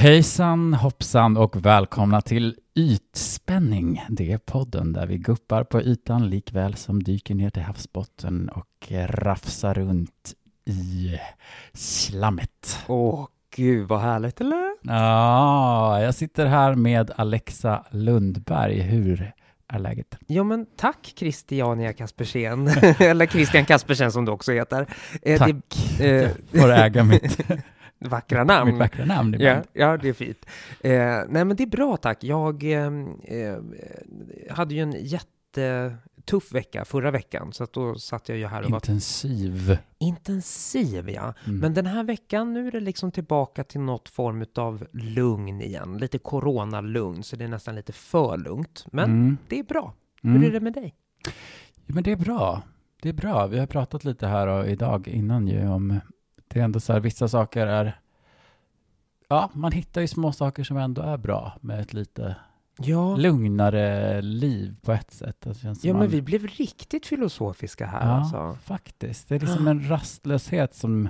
Hejsan hoppsan och välkomna till Ytspänning. Det är podden där vi guppar på ytan likväl som dyker ner till havsbotten och rafsar runt i slammet. Åh, gud vad härligt, eller? Ja, jag sitter här med Alexa Lundberg. Hur är läget? Ja, men tack Christiania Kaspersen, eller Christian Kaspersen som du också heter. Eh, Tack. Det, eh, får äga mitt, vackra namn. mitt vackra namn Ja, ibland. ja, det är fint. Eh, nej, men det är bra, tack. Jag eh, eh, hade ju en jättetuff vecka förra veckan, så att då satt jag ju här och var Intensiv. intensiv, ja. Mm. Men den här veckan, nu är det liksom tillbaka till något form av lugn igen. Lite coronalugn, så det är nästan lite för lugnt. Men Mm. det är bra. Mm. Hur är det med dig? Ja, men det är bra. Det är bra. Vi har pratat lite här och idag innan ju om det är ändå så här, vissa saker är Ja, man hittar ju små saker som ändå är bra med ett lite Ja, lugnare liv på ett sätt. Ja men man- vi blev riktigt filosofiska här Ja, alltså. faktiskt. Det är liksom en rastlöshet som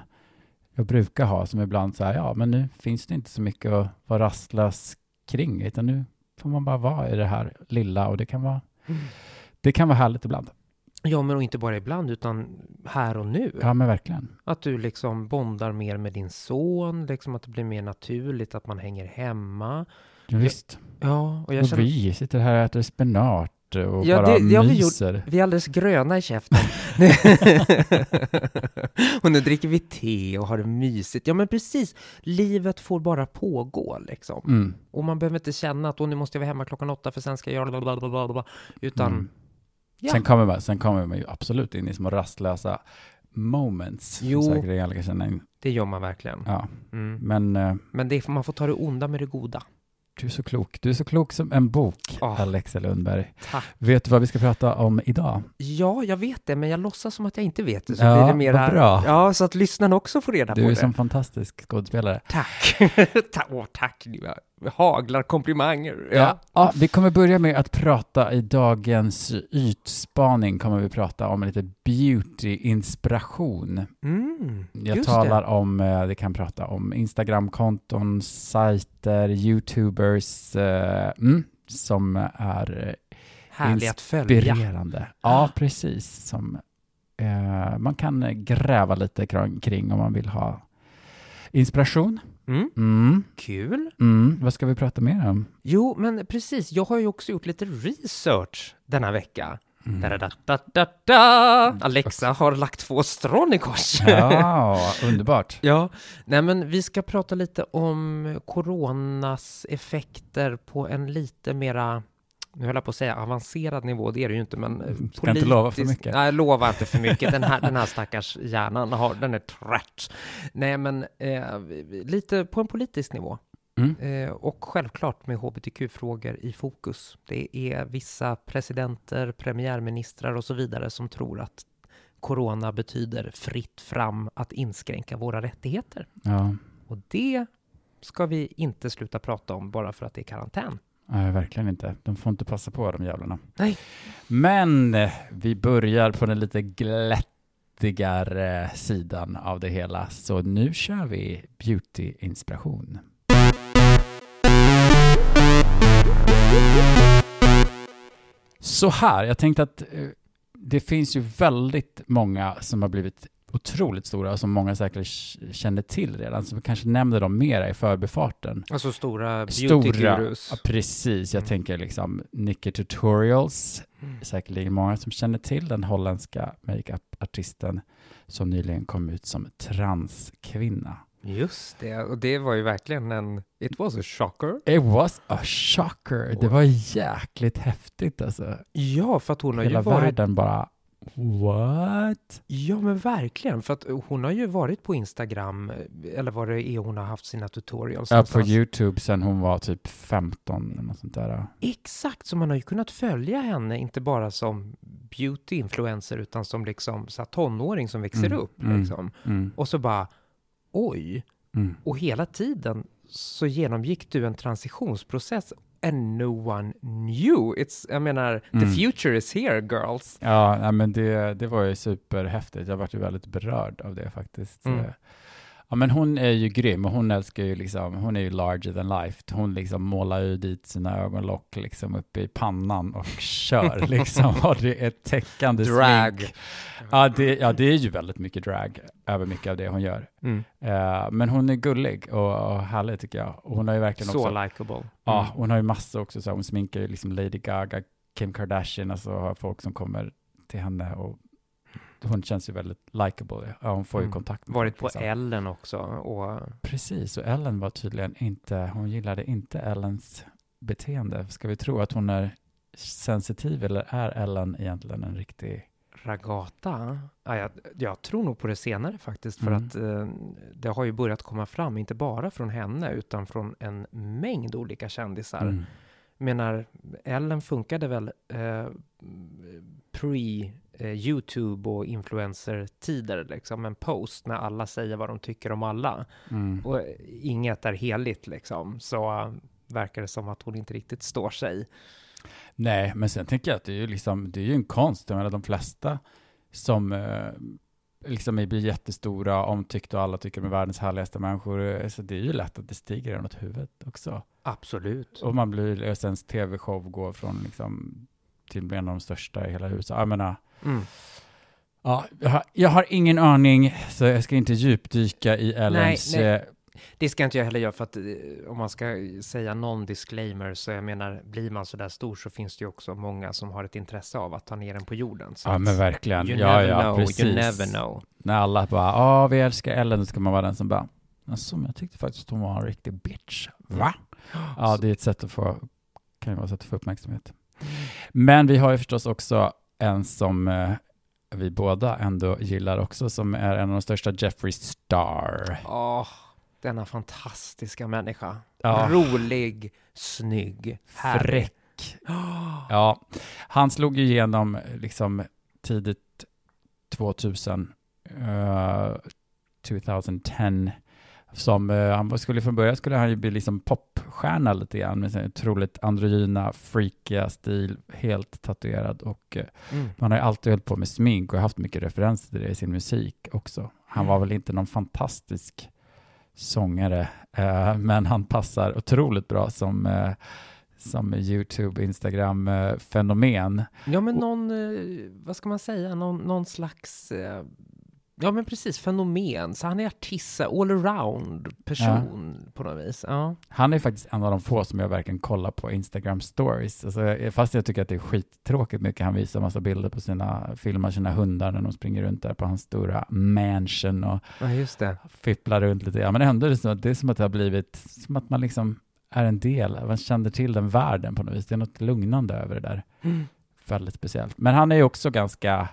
jag brukar ha, som ibland så här, ja, men nu finns det inte så mycket att vara rastlös kring, utan nu får man bara vara i det här lilla och det kan vara, Mm. det kan vara härligt ibland. Ja, men och inte bara ibland, utan här och nu. Ja, men verkligen. Att du liksom bondar mer med din son, liksom att det blir mer naturligt att man hänger hemma. Ja, visst. Ja, och jag Och känner... vi sitter här och äter spenat och Ja, bara det- det har vi gjort. myser. Vi är alldeles gröna i käften. och nu dricker vi te och har det mysigt. Ja, men precis. Livet får bara pågå liksom. Mm. Och man behöver inte känna att "Åh, nu måste jag vara hemma klockan åtta för sen ska jag göra. Utan, Mm. Ja. Sen, kommer man, sen kommer man ju absolut in i små rastlösa moments. Jo. Som säkert alla kan känna in. det gör man verkligen. Ja, Mm. men eh, Men det, är- man får ta det onda med det goda. du är så klok. Du är så klok som en bok, Ja. Alexa Lundberg. Tack. Vet du vad vi ska prata om idag? Ja, jag vet det, men jag låtsas som att jag inte vet det. Så Ja, blir det mera, vad bra. Ja, så att lyssnarna också får reda Du på är det. som fantastisk skådespelare. Tack. Ta- Åh, tack. Haglar komplimanger. Ja. Ja, vi kommer börja med att prata i dagens ytspaning kommer vi prata om lite beauty-inspiration. Mm, Jag talar det. om, eh, vi kan prata om Instagram-konton, sajter, YouTubers eh, mm, som är eh, Härlig inspirerande. Ja, precis. Som eh, man kan gräva lite kring om man vill ha inspiration. Mm, Mm, kul. mm. Vad ska vi prata mer om? Jo, men precis. Jag har ju också gjort lite research denna vecka. Mm. Da, da, da, da, da. Alexa har lagt två strån i kors. Ja, underbart. Ja, nej men vi ska prata lite om coronas effekter på en lite mera, nu höll jag på att säga avancerad nivå, det är det ju inte, men eh, Ska inte lova för mycket. Nej, lova inte för mycket. Den här, den här stackars hjärnan, har, den är trött. Nej, men eh, lite på en politisk nivå. Mm. Eh, och självklart med hbtq-frågor i fokus. Det är vissa presidenter, premiärministrar och så vidare som tror att corona betyder fritt fram att inskränka våra rättigheter. Ja, Och det ska vi inte sluta prata om bara för att det är karantän. Nej, verkligen inte. De får inte passa på de jävlarna. Nej. Men eh, vi börjar på den lite glättigare sidan av det hela. Så nu kör vi beauty-inspiration. Så här, jag tänkte att eh, det finns ju väldigt många som har blivit otroligt stora som många säkert k- känner till redan, så vi kanske nämner dem mera i förbifarten. Alltså stora beauty-gurus. ja, precis. Jag Mm. tänker liksom Nicky Tutorials, Mm. säkerligen många som känner till den holländska makeup-artisten som nyligen kom ut som transkvinna. Just det, och det var ju verkligen en... It was a shocker. It was a shocker. Det var jäkligt häftigt alltså. Ja, för att hon har Hela ju varit... världen bara What? Ja, men verkligen. För att hon har ju varit på Instagram, eller vad det är hon har haft sina tutorials Ja, på. YouTube sen hon var typ 15 eller något sånt där. Exakt, så man har ju kunnat följa henne, inte bara som beauty-influencer, utan som liksom så tonåring som växer Mm, upp. mm. Liksom. Mm, Och så bara, oj, mm. och hela tiden så genomgick du en transitionsprocess and no one knew. It's, jag menar, Mm. the future is here girls. Ja, nej, men det, det var ju superhäftigt. Jag vart ju väldigt berörd av det faktiskt. Mm. Ja, men hon är ju grym och hon älskar ju liksom, hon är ju larger than life. Hon liksom målar ju dit sina ögonlock liksom uppe i pannan och kör liksom. Och det är täckande Drag. smink. Ja det, ja, det är ju väldigt mycket drag över mycket av det hon gör. Mm. Eh, men hon är gullig och, och härlig tycker jag. Och hon har ju verkligen Så också, likeable. ja, Mm. hon har ju massor också, så hon sminkar ju liksom Lady Gaga, Kim Kardashian, alltså har folk som kommer till henne och hon känns ju väldigt likeable. Ja, hon får ju Mm. kontakt med Varit på liksom. Ellen också och Precis, och Ellen var tydligen inte, hon gillade inte Ellens beteende. Ska vi tro att hon är sensitiv eller är Ellen egentligen en riktig... Ragata? Ja, jag, jag tror nog på det senare faktiskt, för Mm. att eh, det har ju börjat komma fram, inte bara från henne, utan från en mängd olika kändisar. Mm. Menar, Ellen funkade väl eh, pre YouTube och influencer-tider, liksom en post när alla säger vad de tycker om alla. Mm. Och eh, inget är heligt liksom, så eh, verkar det som att hon inte riktigt står sig. Nej, men sen tänker jag att det är ju liksom, det är ju en konst. Jag menar de flesta som eh, liksom blir jättestora, omtyckta och alla tycker de är världens härligaste människor. eh, Så det är ju lätt att det stiger en åt huvudet också. Absolut. Och man blir, och sen tv-show går från liksom till en av de största i hela USA. Jag menar, Mm. Ja, jag har, jag har ingen aning, så jag ska inte djupdyka i Ellens... nej. eh, Det ska inte jag heller göra, för att eh, om man ska säga någon disclaimer, så jag menar, blir man så där stor så finns det ju också många som har ett intresse av att ta ner den på jorden. Så Ja, men verkligen. You ja, never ja, know, precis. you never know. När alla bara, ja, vi älskar Ellen, då ska man vara den som bara, alltså, men jag tyckte faktiskt att hon var en riktig bitch. Va? Ja, det är ett sätt att få, kan ju vara ett sätt att få uppmärksamhet. Men vi har ju förstås också en som eh, vi båda ändå gillar också, som är en av de största, Jeffrey Star. Åh, denna fantastiska människa. Ja. Rolig, snygg, härlig. Fräck. Ja, han slog ju igenom liksom tidigt 2000, eh, 2010, som eh, han skulle från början skulle han ju bli liksom popstjärna lite grann med sin otroligt androgyna, freakiga stil, helt tatuerad och eh, Mm. man har ju alltid hållit på med smink och haft mycket referenser till det i sin musik också. Han var väl inte någon fantastisk sångare, eh, men han passar otroligt bra som, eh, som YouTube, Instagram-fenomen. Ja, men någon, eh, vad ska man säga, någon, någon slags, eh, ja men precis, fenomen. Så han är artist, så här, all around person på något vis. Ja. Han är faktiskt en av de få som jag verkligen kollar på Instagram stories. Alltså, fast jag tycker att det är skittråkigt mycket. Han visar massa bilder på sina, filmar sina hundar när de springer runt där på hans stora mansion och ja, just det. fipplar runt lite. Ja, men ändå är det, så att det är som att det har blivit, som att man liksom är en del, man känner till den världen på något vis. Det är något lugnande över det där. Mm. Väldigt speciellt. Men han är ju också ganska,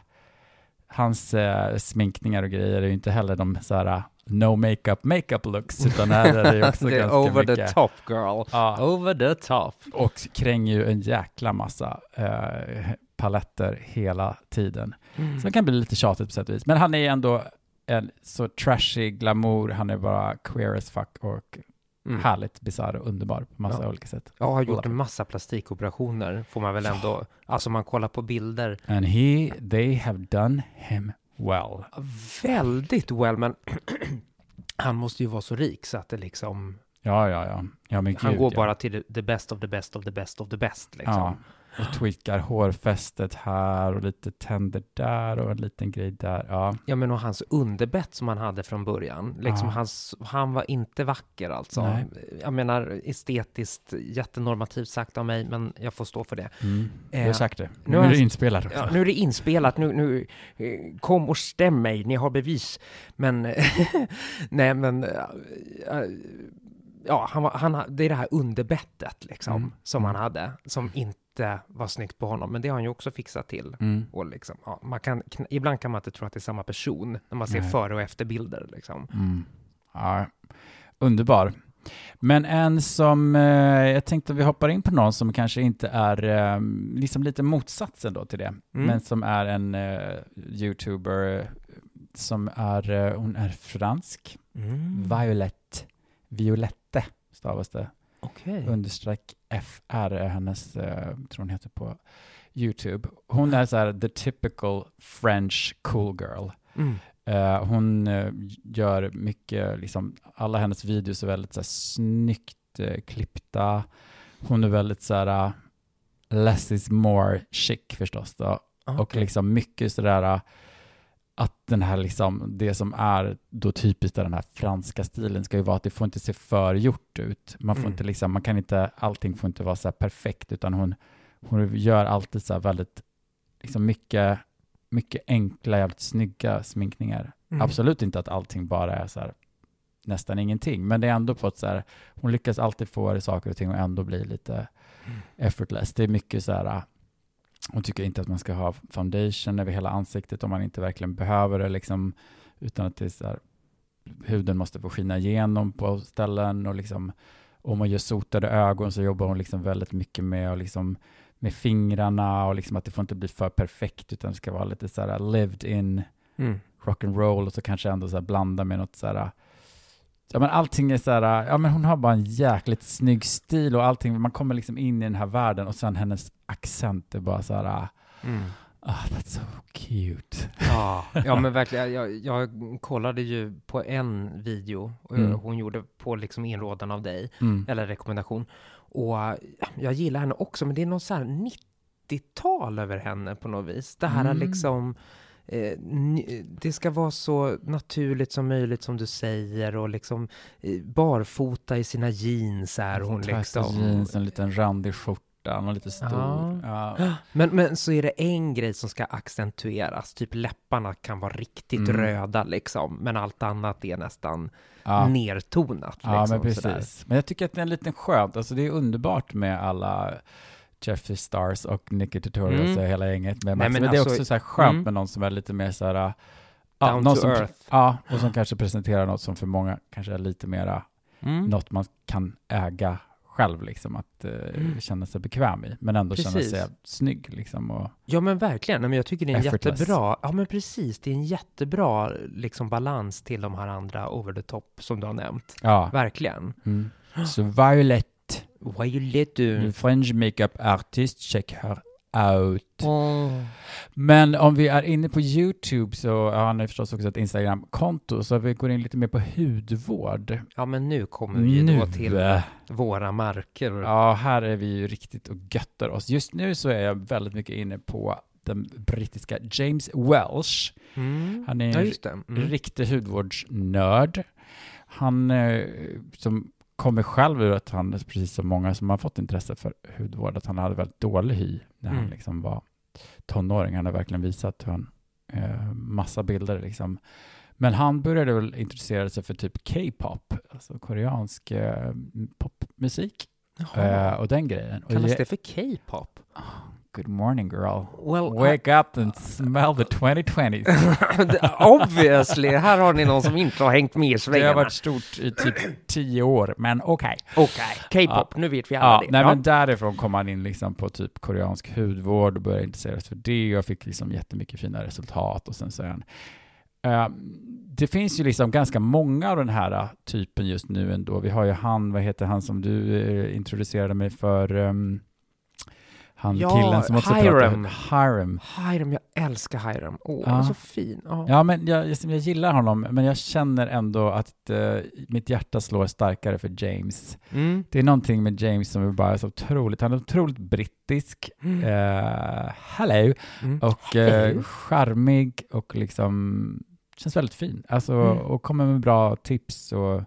hans eh, sminkningar och grejer är ju inte heller de så här no makeup makeup looks, utan här är det också det ganska over mycket. the top girl. Ja, Over the top. och kränger ju en jäkla massa eh, paletter hela tiden. Mm. Så det kan bli lite tjatigt på sätt och vis. Men han är ändå en så trashy glamour, han är bara queer as fuck och Mm. härligt bisarr och underbar på massa Ja. olika sätt. Jag har gjort en massa plastikoperationer, får man väl Ja. ändå, alltså man kollar på bilder, And he, they have done him well. väldigt well, men han måste ju vara så rik så att det liksom, Ja, ja, ja. ja han går ja. bara till the- the best of the best of the best of the best liksom. Ja, och tweakar hårfästet här och lite tänder där och en liten grej där. Ja, Ja, men och hans underbett som han hade från början, liksom Ja. hans, han var inte vacker alltså. Nej. Jag menar estetiskt jättenormativt sagt av mig, men jag får stå för det. mm. Eh, har sagt det. nu Nu är jag- det inspelat också. Ja, nu är det inspelat, nu, nu eh, kom och stäm mig, ni har bevis. Men, nej men, eh, eh, ja, han, var- han, det är det här underbettet liksom, Mm. som Mm. han hade, som inte var snyggt på honom, men det har han ju också fixat till. Mm. Och liksom, ja, man kan, ibland kan man inte tro att det är samma person när man ser Nej. före och efterbilder. Liksom. Mm. Ja, underbar. Men en som, eh, jag tänkte vi hoppar in på någon som kanske inte är eh, liksom lite motsatsen då till det, Mm. men som är en eh, youtuber eh, som är, eh, hon är fransk, Mm. Violette, Violette stavas det, Okej. understreck FR är hennes, eh, tror hon heter på YouTube. Hon är så här the typical French cool girl. Mm. Eh, hon eh, gör mycket, liksom, alla hennes videos är väldigt så här, snyggt eh, klippta. Hon är väldigt så här, uh, less is more chic förstås då. Och Okej. liksom mycket sådär uh, att den här liksom, det som är då typiskt av den här franska stilen ska ju vara att det får inte se för gjort ut. Man får Mm. inte liksom, man kan inte, allting får inte vara så här perfekt, utan hon, hon gör alltid så här väldigt, liksom mycket, mycket enkla, jävligt snygga sminkningar. Mm. Absolut inte att allting bara är så här nästan ingenting, men det är ändå på ett så här, hon lyckas alltid få saker och ting att ändå bli lite Mm. effortless. Det är mycket så här, hon tycker inte att man ska ha foundation över hela ansiktet om man inte verkligen behöver det, liksom, utan att det här, huden måste få skina igenom på ställen och liksom, om man gör sotade ögon så jobbar hon liksom väldigt mycket med, och liksom, med fingrarna och liksom att det får inte bli för perfekt, utan det ska vara lite så här lived in Mm. rock'n'roll och så kanske ändå så blanda med något så här Ja men allting är så här, ja men hon har bara en jäkligt snygg stil och allting, man kommer liksom in i den här världen och sen hennes accent är bara så här, Mm. ah that's so cute. Ja, ja men verkligen. Jag, jag kollade ju på en video Mm. hon gjorde på liksom inrådan av dig, Mm. eller rekommendation. Och jag gillar henne också, men det är något så här 90-tal över henne på något vis. Det här är Mm. liksom, eh, det ska vara så naturligt som möjligt som du säger och liksom eh, barfota i sina jeans är hon liksom. jeans, en liten randig skjorta, någon lite stor. Ja. Men, men så är det en grej som ska accentueras, typ läpparna kan vara riktigt Mm. röda liksom, men allt annat är nästan Ja. nertonat. Ja, liksom, men sådär. precis. Men jag tycker att det är en liten skönt, alltså det är underbart med alla Jeffrey Stars och Nicky Tutorials Mm. och hela gänget med Nej, Max. men men, det är alltså- också så här skönt mm. med någon som är lite mer så här, ja, Down någon to som, earth. Ja, och som kanske presenterar något som för många kanske är lite mera, Mm. något man kan äga själv, liksom, att eh, Mm. känna sig bekväm i, men ändå känna Precis. sig snygg, liksom, och Ja men verkligen, Nej, men jag tycker det är en Effortless. jättebra, ja men precis, det är en jättebra liksom balans till de här andra over the top som du har nämnt. ja. Verkligen. Mm. Så Violet, Violet du. the French makeup artist, check her out. Åh. Men om vi är inne på YouTube så har han förstås också ett Instagram-konto, så vi går in lite mer på hudvård. Ja men nu kommer vi ju då Nu, till våra marker. Ja, här är vi ju riktigt och göttar oss. Just nu så är jag väldigt mycket inne på den brittiska James Welsh. Mm. Han är Ja en det. Mm. riktig hudvårdsnörd. Han eh, som kommer själv ur att han, precis som många som har fått intresse för hudvård, att han hade väldigt dålig hy när han Mm. liksom var tonåring. Han har verkligen visat hur han, eh, massa bilder liksom. Men han började väl intressera sig för typ K-pop, alltså koreansk eh, popmusik eh, och den grejen. Kallas det för K-pop? Good morning girl. Well, Wake up and smell the 2020. obviously, här har ni någon som inte har hängt med i Det har svängarna. varit stort i typ tio år, men okej. Okej, K-pop, nu vet vi alla Ja, det. nej, ja. men därifrån kom han in liksom på typ koreansk hudvård och började intressera sig för det och fick liksom jättemycket fina resultat och sen så är han eh, det finns ju liksom ganska många av den här eh, typen just nu ändå. Vi har ju han, vad heter han som du eh, introducerade mig för? ehm, han Ja, killen som också Hiram. pratar. Hiram. Hiram, jag älskar Hiram. Åh, Ja. han är så fin. Ja. Ja, men jag, jag, gillar honom, men jag känner ändå att eh, mitt hjärta slår starkare för James. Mm. Det är någonting med James som är bara så otroligt, han är otroligt brittisk, Mm. eh, hello, Mm. och Hello. charmig och liksom känns väldigt fin. Alltså, Mm. och kommer med bra tips och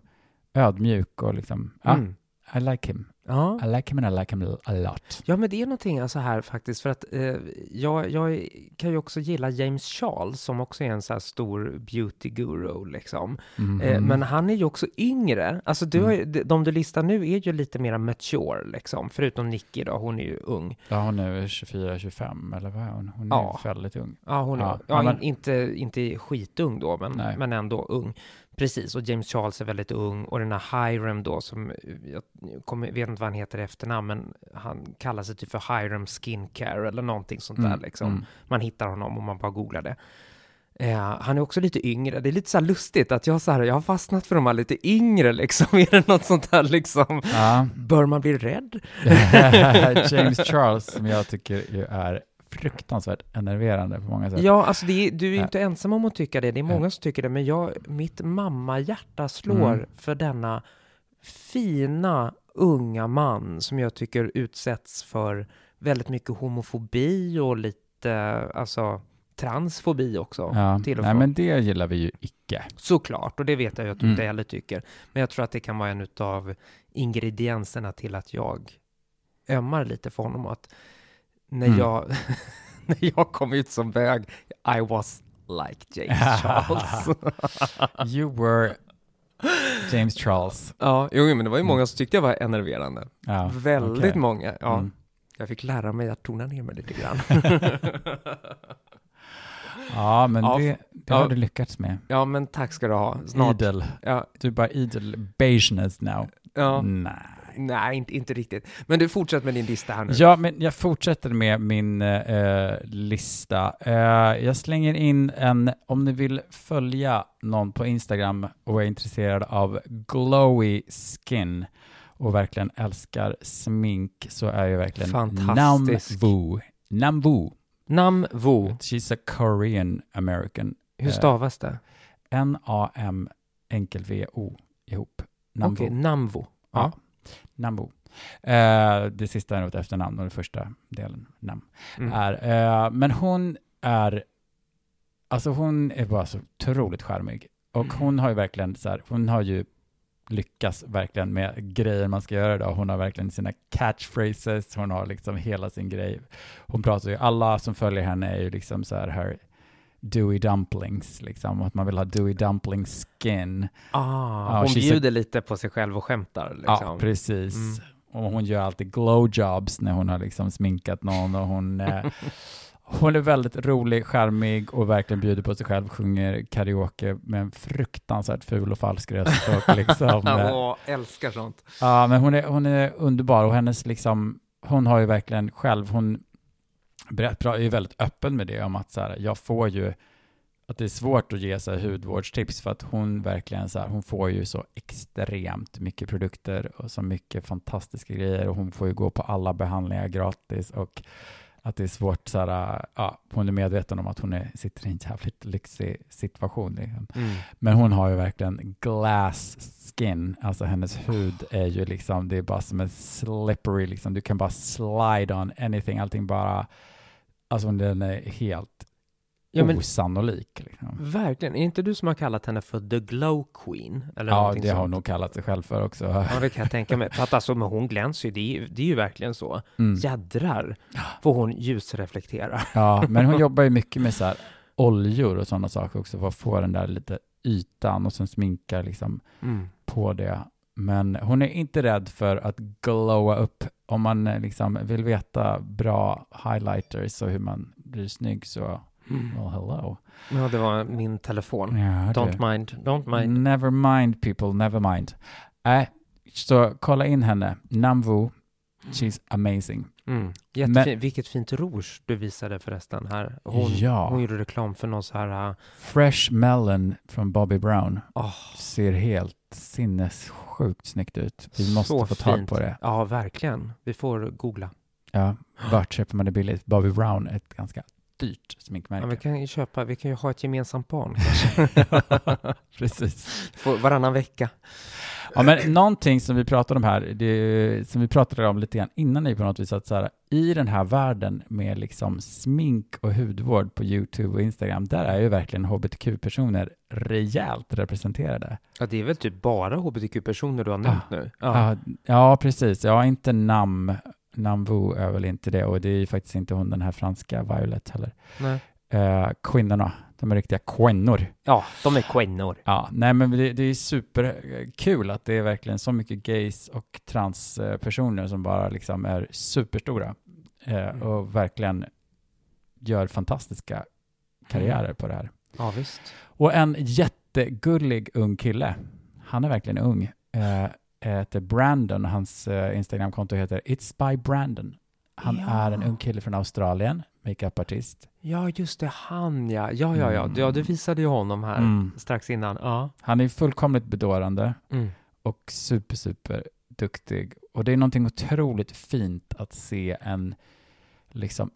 ödmjuk och liksom, ja, Mm. I like him. Ja. I like him and I like him a lot. ja, men det är någonting alltså här faktiskt, för att eh, jag, jag kan ju också gilla James Charles, som också är en så här stor beauty guru, liksom. Mhm. Eh, men han är ju också yngre. Alltså, du Mm. har, ju- de- du listar nu är ju lite mer mature, liksom. Förutom Nicky då, hon är ju ung. Ja, hon är 24-25, eller vad är hon? Hon är Ja. väldigt ung. Ja, hon är, Ja, ja, men- in, inte, inte skitung då, men, Nej. men ändå ung. Precis, och James Charles är väldigt ung och den här Hiram då som, jag kommer, vet inte vad han heter i efternamn, men han kallar sig typ för Hiram Skincare eller någonting sånt där Mm, liksom. mm. Man hittar honom om man bara googlar det. Eh, han är också lite yngre, det är lite så här lustigt att jag, så här, jag har fastnat för de här lite yngre liksom, är det något sånt här liksom, Ja. bör man bli rädd? James Charles, som jag tycker är fruktansvärt enerverande på många sätt. Ja, alltså är, du är ju inte ensam om att tycka det. Det är många som tycker det, men jag, mitt mammahjärta slår Mm. för denna fina unga man som jag tycker utsätts för väldigt mycket homofobi och lite, alltså transfobi också. Ja, till och nej från. men det gillar vi ju icke. Såklart, och det vet jag ju att du Mm. inte heller tycker. Men jag tror att det kan vara en av ingredienserna till att jag ömmar lite för honom. Att när, Mm. jag, när jag kom ut som bög, I was like James Charles. You were James Charles. ja, jo, men det var ju många som tyckte jag var enerverande. Ja, Väldigt okej. många. Ja, Mm. Jag fick lära mig att tona ner mig lite grann. Ja, men Ja, det, det har du lyckats med. ja, men tack ska du ha. Snart. Idel. Du är bara idel beigeness now. ja. Nej. Nej, inte, inte riktigt. Men du fortsätter med din lista här nu. Ja, men jag fortsätter med min eh, lista. Eh, jag slänger in en, om ni vill följa någon på Instagram och är intresserad av glowy skin och verkligen älskar smink så är ju verkligen Fantastisk. Namvu. Namvu. Nam Vo. She's a Korean American. Hur Eh, stavas det? N-A-M enkel V-O ihop. Namvu. Okej, Namvo. Ja. Ja. Nambu. Eh, det sista är något efternamn och den första delen, namn, Mm. är. Eh, men hon är, alltså hon är bara så otroligt charmig. Och Mm. hon har ju verkligen så här, hon har ju lyckats verkligen med grejer man ska göra idag. Hon har verkligen sina catchphrases, hon har liksom hela sin grej. Hon pratar ju, alla som följer henne är ju liksom så här, här Dewey Dumplings, liksom, att man vill ha Dewey Dumpling skin. Ah, Ja, hon she's a- bjuder lite på sig själv och skämtar. Liksom. Ja, precis. Mm. Och hon gör alltid glowjobs när hon har liksom sminkat någon och hon, eh, hon är väldigt rolig, charmig och verkligen bjuder på sig själv, sjunger karaoke med en fruktansvärt ful och falsk röst. Och liksom, eh, Åh, älskar sånt. ja, men hon är, hon är underbar och hennes liksom, hon har ju verkligen själv, hon är ju väldigt öppen med det om att så här, jag får ju att det är svårt att ge så här, hudvårdstips för att hon verkligen så här, hon får ju så extremt mycket produkter och så mycket fantastiska grejer och hon får ju gå på alla behandlingar gratis och att det är svårt så här, ja, hon är medveten om att hon är, sitter i en jävligt lyxig situation. Liksom. Mm. Men hon har ju verkligen glass skin, alltså hennes hud är ju liksom, det är bara som en slippery, liksom. du kan bara slide on anything, allting bara, alltså den är helt Ja, men osannolik. Liksom. verkligen. Är inte du som har kallat henne för the glow queen? Eller Ja, det har hon sånt? nog kallat sig själv för också. Ja, det kan jag tänka mig. För att alltså, men hon glänser ju. Det är, det är ju verkligen så. Mm. Jädrar vad hon ljusreflekterar. Ja, men hon jobbar ju mycket med så här oljor och sådana saker också för att få den där lite ytan och sen sminkar liksom Mm. på det. Men hon är inte rädd för att glowa upp. Om man eh, liksom vill veta bra highlighters och hur man blir snygg så, Mm. well hello. Ja, det var min telefon. Ja, Don't mind, don't mind. Never mind people, never mind. Äh, så kolla in henne, Namvu, she's amazing. Mm. Jättefin. Vilket fint rouge du visade förresten här. Hon, Ja. hon gjorde reklam för någon så här... Uh, Fresh Melon från Bobby Brown åh, ser helt sinnessjukt snyggt ut. Vi måste så få tag fint. på det. Ja, verkligen. Vi får googla. Ja, vart köper man det billigt? Bobby Brown är ett ganska dyrt Ja, sminkmärke. vi kan ju köpa, vi kan ju ha ett gemensamt barn kanske. Precis. Får varannan vecka. Ja, men någonting som vi pratade om här, det, som vi pratade om lite grann innan i på något vis, att så här, i den här världen med liksom smink och hudvård på YouTube och Instagram, där är ju verkligen hbtq-personer rejält representerade. Ja, det är väl typ bara hbtq-personer du har nämnt nu? Ja. ja, precis. Ja, inte Nam, Namvu är väl inte det, och det är ju faktiskt inte hon den här franska Violet heller. Nej. Eh, kvinnorna, de är riktiga kvinnor. Ja, de är kvinnor. Ja, nej men det, det är superkul att det är verkligen så mycket gays och transpersoner som bara liksom är superstora eh, Mm. och verkligen gör fantastiska karriärer på det här. Ja, visst. Och en jättegullig ung kille, han är verkligen ung, eh, heter Brandon, hans eh, Instagramkonto heter It's by Brandon. Han Ja. är en ung kille från Australien, makeupartist. Ja, just det, han ja. Ja, ja, ja. Mm. Ja, du visade ju honom här Mm. strax innan. Ja. Han är fullkomligt bedårande. Mm. och super, super duktig. Och det är någonting otroligt fint att se en liksom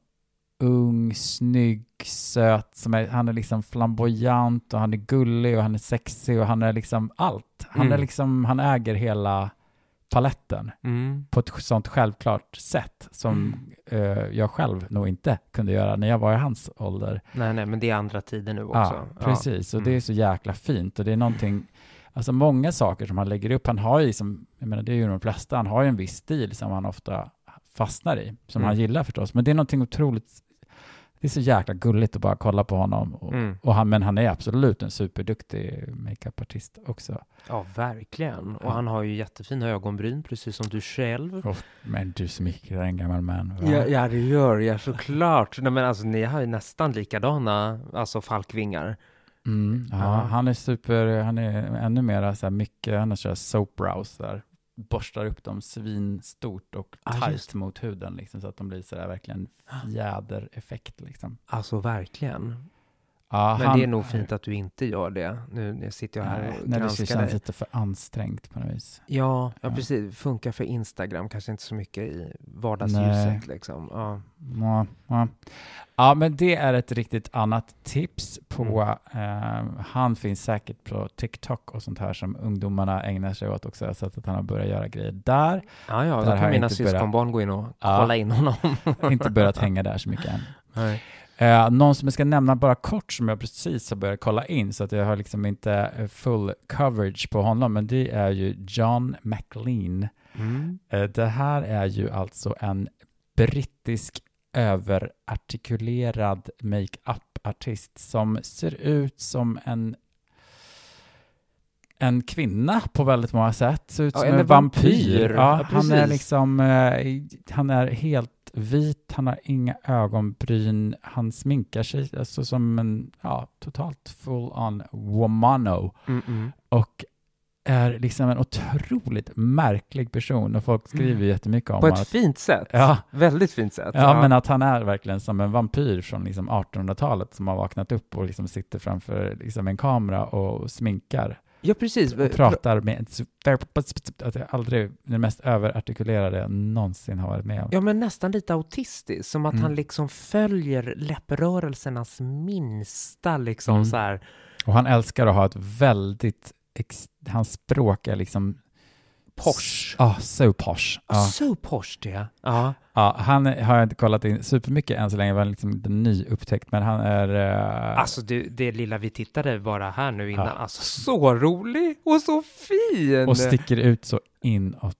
ung, snygg, söt. Som är, han är liksom flamboyant och han är gullig och han är sexig och han är liksom allt. Han, är Mm. liksom, han äger hela paletten Mm. på ett sånt självklart sätt som eh, jag själv nog inte kunde göra när jag var i hans ålder. Nej, nej, men det är andra tider nu också. Ja, precis. Och det är Mm. så jäkla fint. Och det är någonting, alltså många saker som han lägger upp. Han har ju som, jag menar det är ju de flesta, han har ju en viss stil som han ofta fastnar i, som Mm. han gillar förstås. Men det är någonting otroligt, det är så jäkla gulligt att bara kolla på honom. Och, Mm. och han, men han är absolut en superduktig makeupartist också. Ja, verkligen. Och Ja. han har ju jättefina ögonbryn, precis som du själv. Och, men du smickrar en gammal man. va? Ja, ja, det gör jag såklart. Nej, men alltså, ni har ju nästan likadana, alltså falkvingar. Mm, ja, Ja. han är super, han är ännu mera så här mycket, han kör soap brows där. Borstar upp dem svinstort och Ja, tajt mot huden liksom, så att de blir så där verkligen fjädereffekt liksom. Alltså verkligen. Ja, Men han- det är nog fint att du inte gör det. Nu sitter jag här Nej, och när det granskar känns dig. lite för ansträngt på något vis. Ja, ja, Ja. precis. Funkar för Instagram, kanske inte så mycket i vardagsljuset Nej. liksom. Ja. Ja, ja. ja, men det är ett riktigt annat tips på, Mm. eh, han finns säkert på TikTok och sånt här som ungdomarna ägnar sig åt också. Jag har sett att han har börjat göra grejer där. Ja, ja, Där då kan mina inte börjat- syskonbarn gå in och kolla in honom. Inte börjat hänga där så mycket än. Nej. Eh, någon som jag ska nämna bara kort som jag precis har börjat kolla in så att jag har liksom inte eh, full coverage på honom men det är ju John McLean. Mm. Eh, det här är ju alltså en brittisk överartikulerad makeup-artist som ser ut som en en kvinna på väldigt många sätt. Ser ut Ja, som eller en vampyr. vampyr. Ja, Ja, han är liksom, eh, han är helt vit, han har inga ögonbryn, han sminkar sig alltså som en, ja, totalt full on womano Mm, mm. och är liksom en otroligt märklig person och folk skriver Mm. jättemycket om På ett att, fint sätt. ja, Väldigt fint sätt. ja, men att han är verkligen som en vampyr från liksom 1800-talet som har vaknat upp och liksom sitter framför liksom en kamera och sminkar ja precis. och pratar med att är aldrig det mest överartikulerade jag någonsin har varit med om. Ja, men nästan lite autistisk. Som att Mm. han liksom följer läpprörelsernas minsta liksom Mm. så här. Och han älskar att ha ett väldigt, hans språk är liksom Posh. Ja, so posh. Ja. Så posh det. Ja. Ja, han har jag inte kollat in supermycket än så länge, var liksom inte nyupptäckt, men han är... eh, Alltså det, det lilla vi tittade bara här nu innan, alltså så rolig och så fin! och sticker ut så inåt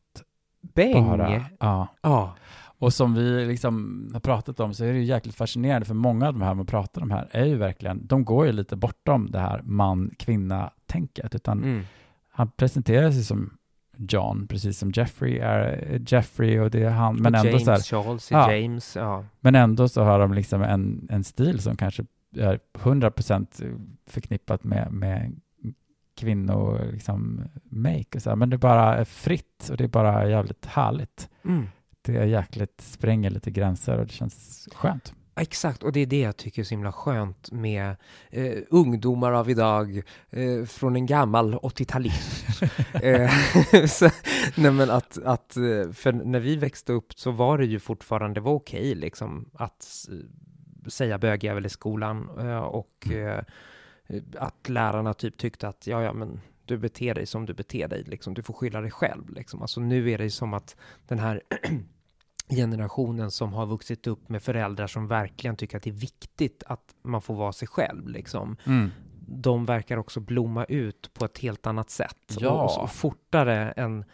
Bäng! bara. Ja. Ja. Och som vi liksom har pratat om så är det ju jäkligt fascinerande, för många av de här man pratar om här är ju verkligen, de går ju lite bortom det här man-kvinna-tänket, utan Mm. han presenterar sig som John, precis som Jeffrey är Jeffrey och det är han, men och ändå James så här, Charles Ja. James, ja. Men ändå så har de liksom en, en stil som kanske är 100% förknippat med, med kvinnor, liksom make och så här. Men det bara är fritt och det är bara jävligt härligt. Mm. Det är jäkligt, spränger lite gränser och det känns skönt. Exakt, och det är det jag tycker är så himla skönt med eh, ungdomar av idag eh, från en gammal 80-talism. eh, men att, att, eh, för när vi växte upp så var det ju fortfarande, det var okej liksom att säga bögjävel i skolan eh, och eh, att lärarna typ tyckte att ja, ja, men du beter dig som du beter dig, liksom. du får skylla dig själv. Liksom. Alltså, nu är det som att den här generationen som har vuxit upp med föräldrar som verkligen tycker att det är viktigt att man får vara sig själv, liksom. de verkar också blomma ut på ett helt annat sätt Ja. och, och fortare än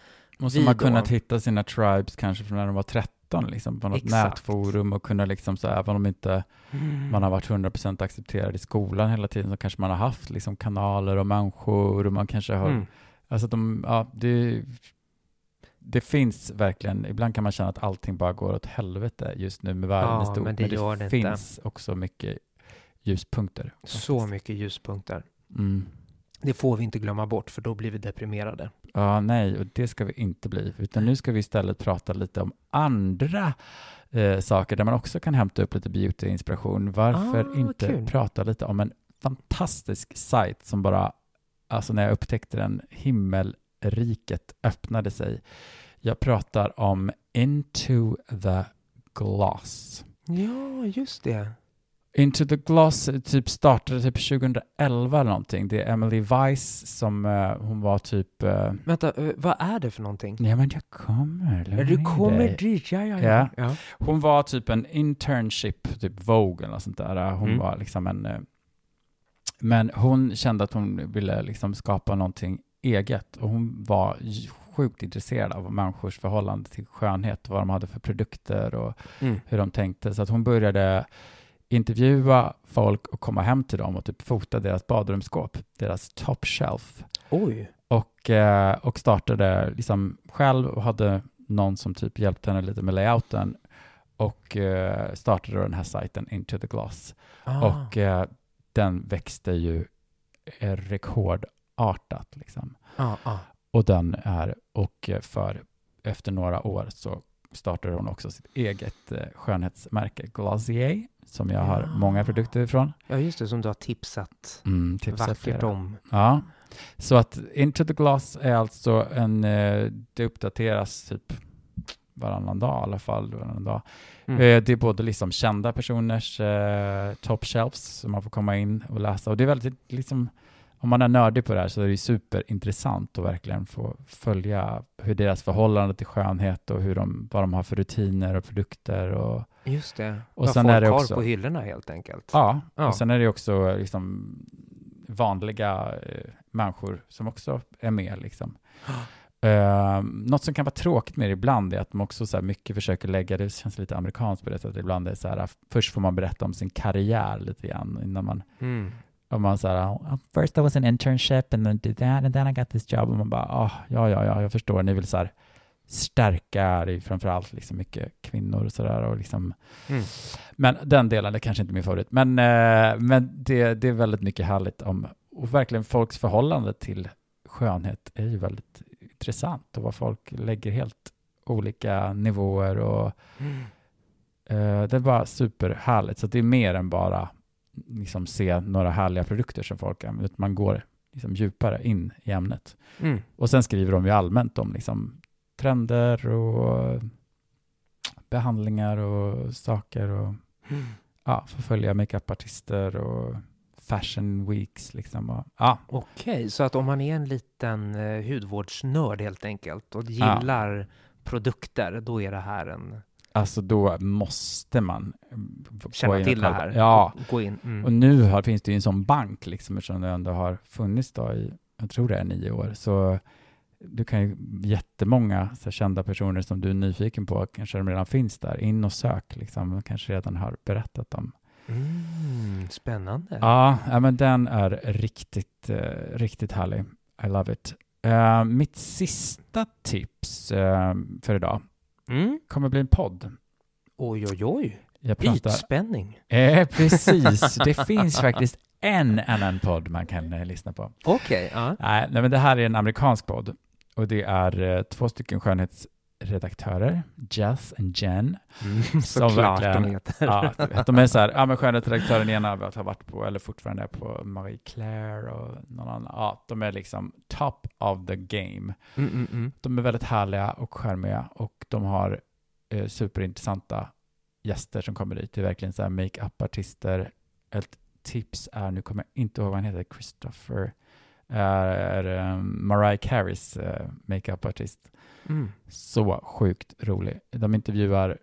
Och som har kunnat hitta sina tribes kanske från när de var 13, liksom, på något Exakt. nätforum och kunna liksom så även om inte man har varit 100% accepterad i skolan hela tiden så kanske man har haft liksom kanaler och människor och man kanske har Mm. Alltså de, ja, det, det finns verkligen, ibland kan man känna att allting bara går åt helvete just nu med världen Ja, i stort. men det gör det inte. finns också mycket ljuspunkter. Så faktiskt. mycket ljuspunkter. Mm. Det får vi inte glömma bort, för då blir vi deprimerade. Ja, nej, och det ska vi inte bli. Utan nu ska vi istället prata lite om andra eh, saker där man också kan hämta upp lite beauty-inspiration. Varför Ah, inte kul. prata lite om en fantastisk sajt som bara, alltså när jag upptäckte den, himmelriket öppnade sig. Jag pratar om Into the Glass. Ja, just det. Into the Gloss typ startade typ 2011 eller någonting. Det är Emily Weiss som eh, hon var typ... eh, Vänta, eh, vad är det för någonting? Nej men jag kommer. lugna Du kommer dig. dit, ja, ja, Ja. ja. ja. Hon var typ en internship, typ Vogue eller sånt där. Hon Mm. var liksom en... eh, Men hon kände att hon ville liksom skapa någonting eget och hon var sjukt intresserad av människors förhållande till skönhet, vad de hade för produkter och Mm. hur de tänkte. Så att hon började intervjua folk och komma hem till dem och typ fota deras badrumsskåp, deras top shelf. Oj. Och, eh, och startade liksom själv och hade någon som typ hjälpte henne lite med layouten och eh, startade den här sajten Into the Gloss. Ah. Och eh, den växte ju eh, rekordartat liksom. ah, ah. Och den är, och eh, för efter några år så startade hon också sitt eget eh, skönhetsmärke Glossier, som jag har Ja. många produkter ifrån. Ja, just det, som du har tipsat Mm, tipsar vackert om. Ja, så att Into the Glass är alltså en, eh, det uppdateras typ varannan dag i alla fall. Varannan dag. Mm. Det är både liksom kända personers eh, top shelves som man får komma in och läsa. Och det är väldigt, liksom, om man är nördig på det här så är det superintressant att verkligen få följa hur deras förhållande till skönhet och hur de, vad de har för rutiner och produkter. Och, Just det. Och Vad sen folk är det har också- på hyllorna helt enkelt. ja, Ja. och sen är det också liksom vanliga eh, människor som också är med. Liksom. Uh, något som kan vara tråkigt med det ibland är att de också så här mycket försöker lägga, det känns lite amerikanskt på det sättet, ibland är det så här, först får man berätta om sin karriär lite grann innan man, Mm. Om man så här, "Oh, first I was an internship and then did that and then I got this job och man bara, ah, ja, ja, ja, jag förstår, ni vill så här stärka, det är framförallt liksom mycket kvinnor och sådär och liksom Mm. men den delen är kanske inte min favorit. Men, eh, men det, det är väldigt mycket härligt om, och verkligen folks förhållande till skönhet är ju väldigt intressant och vad folk lägger helt olika nivåer och Mm. eh, det är bara superhärligt. Så det är mer än bara liksom se några härliga produkter som folk använder, utan man går liksom djupare in i ämnet. Mm. Och sen skriver de ju allmänt om liksom trender och behandlingar och saker och Mm. ja, förfölja makeupartister och fashion weeks liksom. Och, ja, Okej, så att om man är en liten eh, hudvårdsnörd helt enkelt och gillar produkter, då är det här en... alltså då måste man mm, Känna till det här. Ja, Gå in. Mm. och nu har, finns det ju en sån bank liksom eftersom det ändå har funnits då i, jag tror det är nio år, så du kan ju jättemånga så kända personer som du är nyfiken på, kanske de redan finns där, in och sök liksom, kanske redan har berättat om Mm, spännande. Ja, men den är riktigt, eh, riktigt härlig. I love it. Eh, mitt sista tips eh, för idag Mm. kommer bli en podd. Oj, oj, oj. Jag pratar... Ytspänning. Eh, precis, det finns faktiskt en annan podd man kan eh, lyssna på. Okej, ja. Nej, nej, men det här är en amerikansk podd och det är eh, två stycken skönhetsredaktörer, Jess och Jen. Mm, Som såklart de heter. Ja, de är så här, ja men skönhetsredaktören ena har varit på, eller fortfarande är på Marie Claire och någon annan. Ja, de är liksom top of the game. Mm, mm, mm. De är väldigt härliga och charmiga och de har eh, superintressanta gäster som kommer dit. Det är verkligen så här makeup-artister. Ett tips är, nu kommer jag inte ihåg vad han heter, Christopher, är, um, Mariah Careys uh, makeup-artist. Mm. Så sjukt rolig. De intervjuar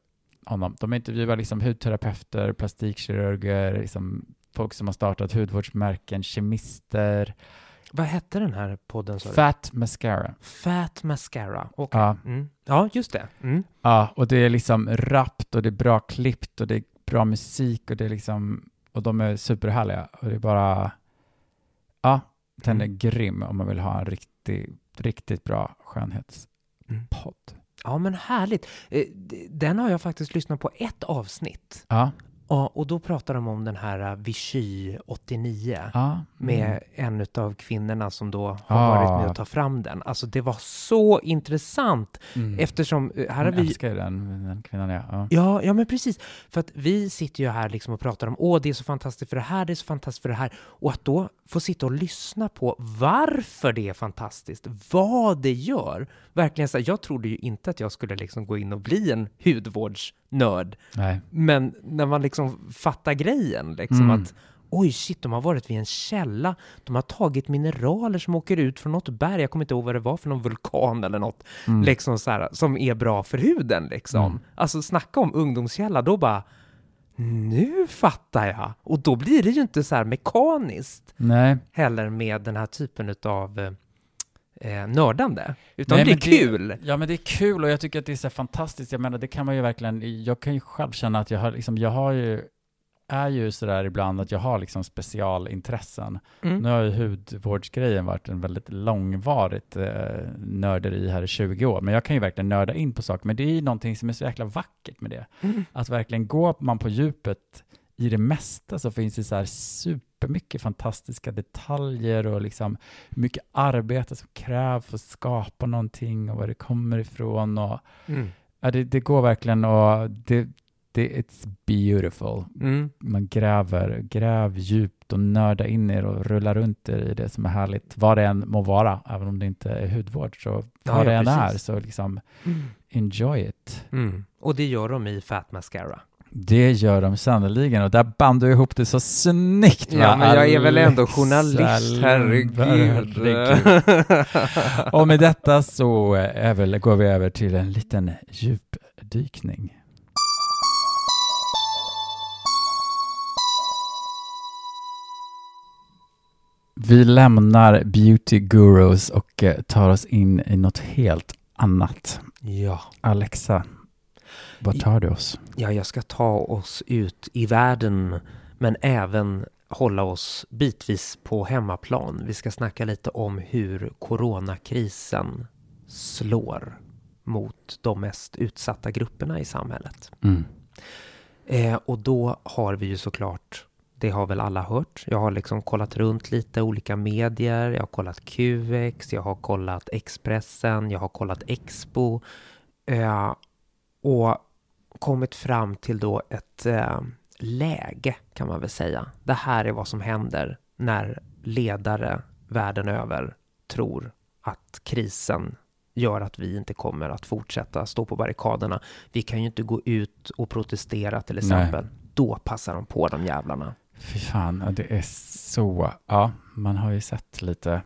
honom. De intervjuar liksom hudterapeuter, plastikkirurger, liksom folk som har startat hudvårdsmärken, kemister. Vad hette den här podden? du? Fat Mascara. Fat Mascara. Okej. Ja. Mm. ja, just det. Mm. Ja, och det är liksom rappt och det är bra klippt och det är bra musik och det är liksom, och de är superhärliga och det är bara, ja, den är Mm. grym om man vill ha en riktigt, riktigt bra skönhetspodd. Mm. Ja, men härligt. Eh, Den har jag faktiskt lyssnat på ett avsnitt. Ja, Ja, och då pratar de om den här uh, Vichy 89 Ja. med en av kvinnorna som då har Ah. varit med och tagit fram den. Alltså det var så intressant Mm. eftersom uh, här har vi älskar ju den, den kvinnan, ja. ja. Ja, ja men precis. För att vi sitter ju här liksom och pratar om åh, det är så fantastiskt för det här, det är så fantastiskt för det här. Och att då få sitta och lyssna på varför det är fantastiskt, vad det gör. Verkligen så här, jag trodde ju inte att jag skulle liksom gå in och bli en hudvårdsnörd. Nej. Men när man liksom fattar grejen, liksom Mm. att oj shit, de har varit vid en källa, de har tagit mineraler som åker ut från något berg, jag kommer inte ihåg vad det var för någon vulkan eller något, Mm. liksom så här, som är bra för huden liksom. Mm. Alltså snacka om ungdomskälla, då bara nu fattar jag. Och då blir det ju inte så här mekaniskt Nej. heller med den här typen av eh, nördande, utan Nej, det är men det- kul. Ja men det är kul och jag tycker att det är så fantastiskt. Jag menar det kan man ju verkligen, jag kan ju själv känna att jag har liksom, jag har ju, är ju sådär ibland att jag har liksom specialintressen. Mm. Nu har ju hudvårdsgrejen varit en väldigt långvarigt eh, nörderi här i 20 år, men jag kan ju verkligen nörda in på saker, men det är ju någonting som är så jäkla vackert med det. Mm. Att verkligen gå man på djupet i det mesta så finns det så här supermycket fantastiska detaljer och liksom hur mycket arbete som krävs för att skapa någonting och var det kommer ifrån och Mm. ja, det, det går verkligen och det, det it's beautiful. Mm. Man gräver, gräv djupt och nörda in er och rulla runt er i det som är härligt, vad det än må vara, även om det inte är hudvård, så Ja, vad det ja, än är, så liksom Mm. enjoy it. Mm. Och det gör de i Fat Mascara. Det gör de sannerligen och där band du ihop det så snyggt? Ja, men jag är väl ändå journalist, herregud. herregud. Och med detta så går vi över till en liten djupdykning. Vi lämnar beauty gurus och eh, tar oss in i något helt annat. ja. Alexa, vad tar du oss? ja, jag ska ta oss ut i världen, men även hålla oss bitvis på hemmaplan. Vi ska snacka lite om hur coronakrisen slår mot de mest utsatta grupperna i samhället. Mm. Eh, och då har vi ju såklart, det har väl alla hört, jag har liksom kollat runt lite olika medier, jag har kollat QX, jag har kollat Expressen, jag har kollat Expo eh, och kommit fram till då ett eh, läge kan man väl säga. Det här är vad som händer när ledare världen över tror att krisen gör att vi inte kommer att fortsätta stå på barrikaderna. Vi kan ju inte gå ut och protestera till exempel. Då passar de på de jävlarna. Fy fan, det är så... Ja, man har ju sett lite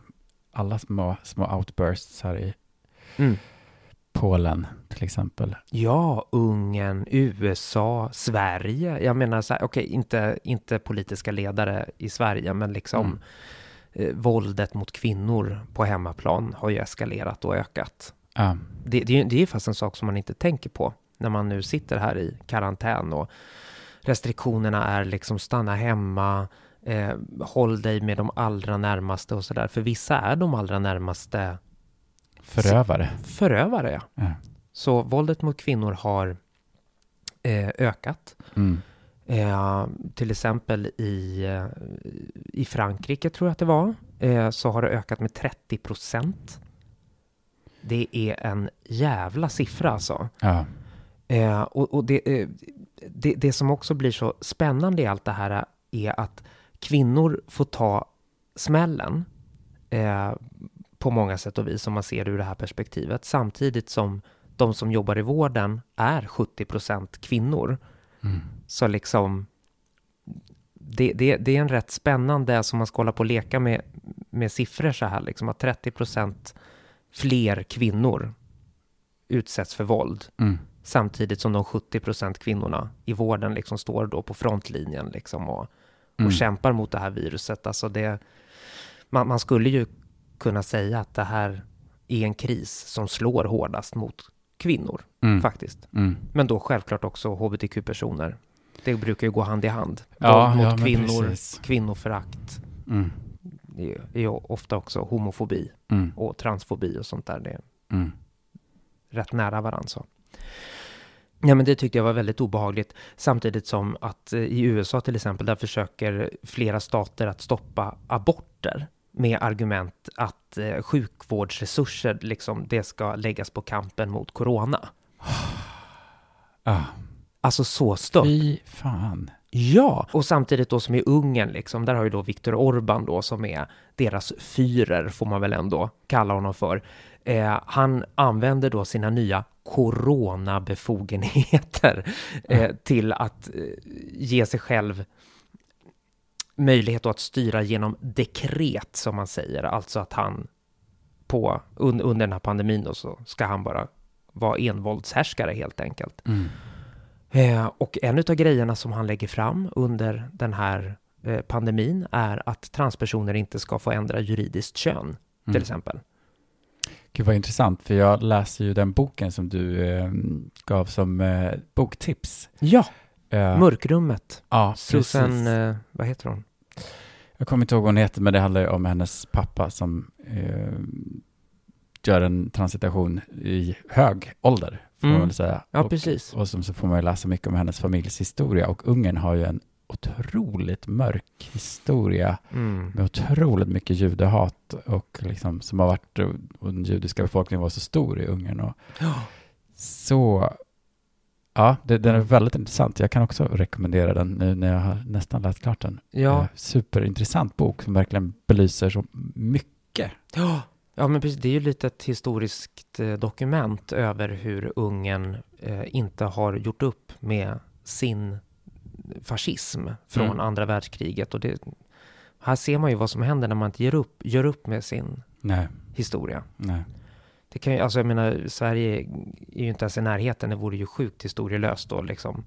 alla små, små outbursts här i Mm. Polen till exempel. Ja, Ungern, USA, Sverige. Jag menar så okej, inte, inte politiska ledare i Sverige, men liksom Mm. eh, våldet mot kvinnor på hemmaplan har ju eskalerat och ökat. Ja, Det, det, är- det är fast en sak som man inte tänker på när man nu sitter här i karantän och restriktionerna är liksom stanna hemma, eh, håll dig med de allra närmaste och sådär. För vissa är de allra närmaste förövare. förövare. Ja. Ja. Så våldet mot kvinnor har eh, ökat. Mm. Eh, till exempel i, eh, i Frankrike tror jag att det var, eh, så har det ökat med 30 procent. Det är en jävla siffra alltså. Ja. Eh, och och det, eh, det, det som också blir så spännande i allt det här är att kvinnor får ta smällen eh, på många sätt och vis om man ser det ur det här perspektivet. Samtidigt som de som jobbar i vården är 70 procent kvinnor. Mm. Så liksom det, det, det är en rätt spännande, alltså man ska hålla på och leka med, med siffror så här, liksom att 30 procent fler kvinnor utsätts för våld Mm. samtidigt som de 70 procent kvinnorna i vården liksom står då på frontlinjen liksom och, Mm. och kämpar mot det här viruset. Alltså det, man, man skulle ju kunna säga att det här är en kris som slår hårdast mot kvinnor Mm. faktiskt. Mm. Men då självklart också hbtq-personer. Det brukar ju gå hand i hand. Ja, Våld mot ja, kvinnor, precis. kvinnoförakt. Mm. Det är ju ofta också homofobi Mm. och transfobi och sånt där. Det är Mm. rätt nära varandra. Så. Ja, men det tyckte jag var väldigt obehagligt. Samtidigt som att eh, i USA till exempel, där försöker flera stater att stoppa aborter med argument att eh, sjukvårdsresurser, liksom, det ska läggas på kampen mot corona. Ah, Alltså så stört. fy fan. Ja, och samtidigt då som i Ungern, liksom, där har ju då Viktor Orban då som är deras fyrer, får man väl ändå kalla honom för. Eh, han använder då sina nya coronabefogenheter eh, till att eh, ge sig själv möjlighet att styra genom dekret, som man säger. Alltså att han på, un, under den här pandemin då, så ska han bara vara envåldshärskare helt enkelt. Mm. Eh, och en av grejerna som han lägger fram under den här eh, pandemin är att transpersoner inte ska få ändra juridiskt kön, till Mm. exempel. Gud vad intressant, för jag läser ju den boken som du eh, gav som eh, boktips. Ja, Eh, Mörkrummet. ja, Susan, precis. eh, vad heter hon? Jag kommer inte ihåg vad hon heter, men det handlar ju om hennes pappa som eh, gör en transitation i hög ålder, får Mm. man väl säga. Ja, och, precis. och som så får man ju läsa mycket om hennes familjs historia. Och Ungern har ju en otroligt mörk historia Mm. med otroligt mycket judehat och liksom som har varit, och den judiska befolkningen var så stor i Ungern. Och Ja. så, ja, det, den är väldigt intressant. Jag kan också rekommendera den nu när jag har nästan läst klart den. Ja. Eh, superintressant bok som verkligen belyser så mycket. Ja. ja, men precis. Det är ju lite ett historiskt eh, dokument över hur Ungern eh, inte har gjort upp med sin fascism från Mm. andra världskriget. Och det, här ser man ju vad som händer när man inte ger upp, gör upp med sin Nej, historia. nej. Det kan ju, alltså jag menar, Sverige är ju inte ens i närheten. Det vore ju sjukt historielöst då liksom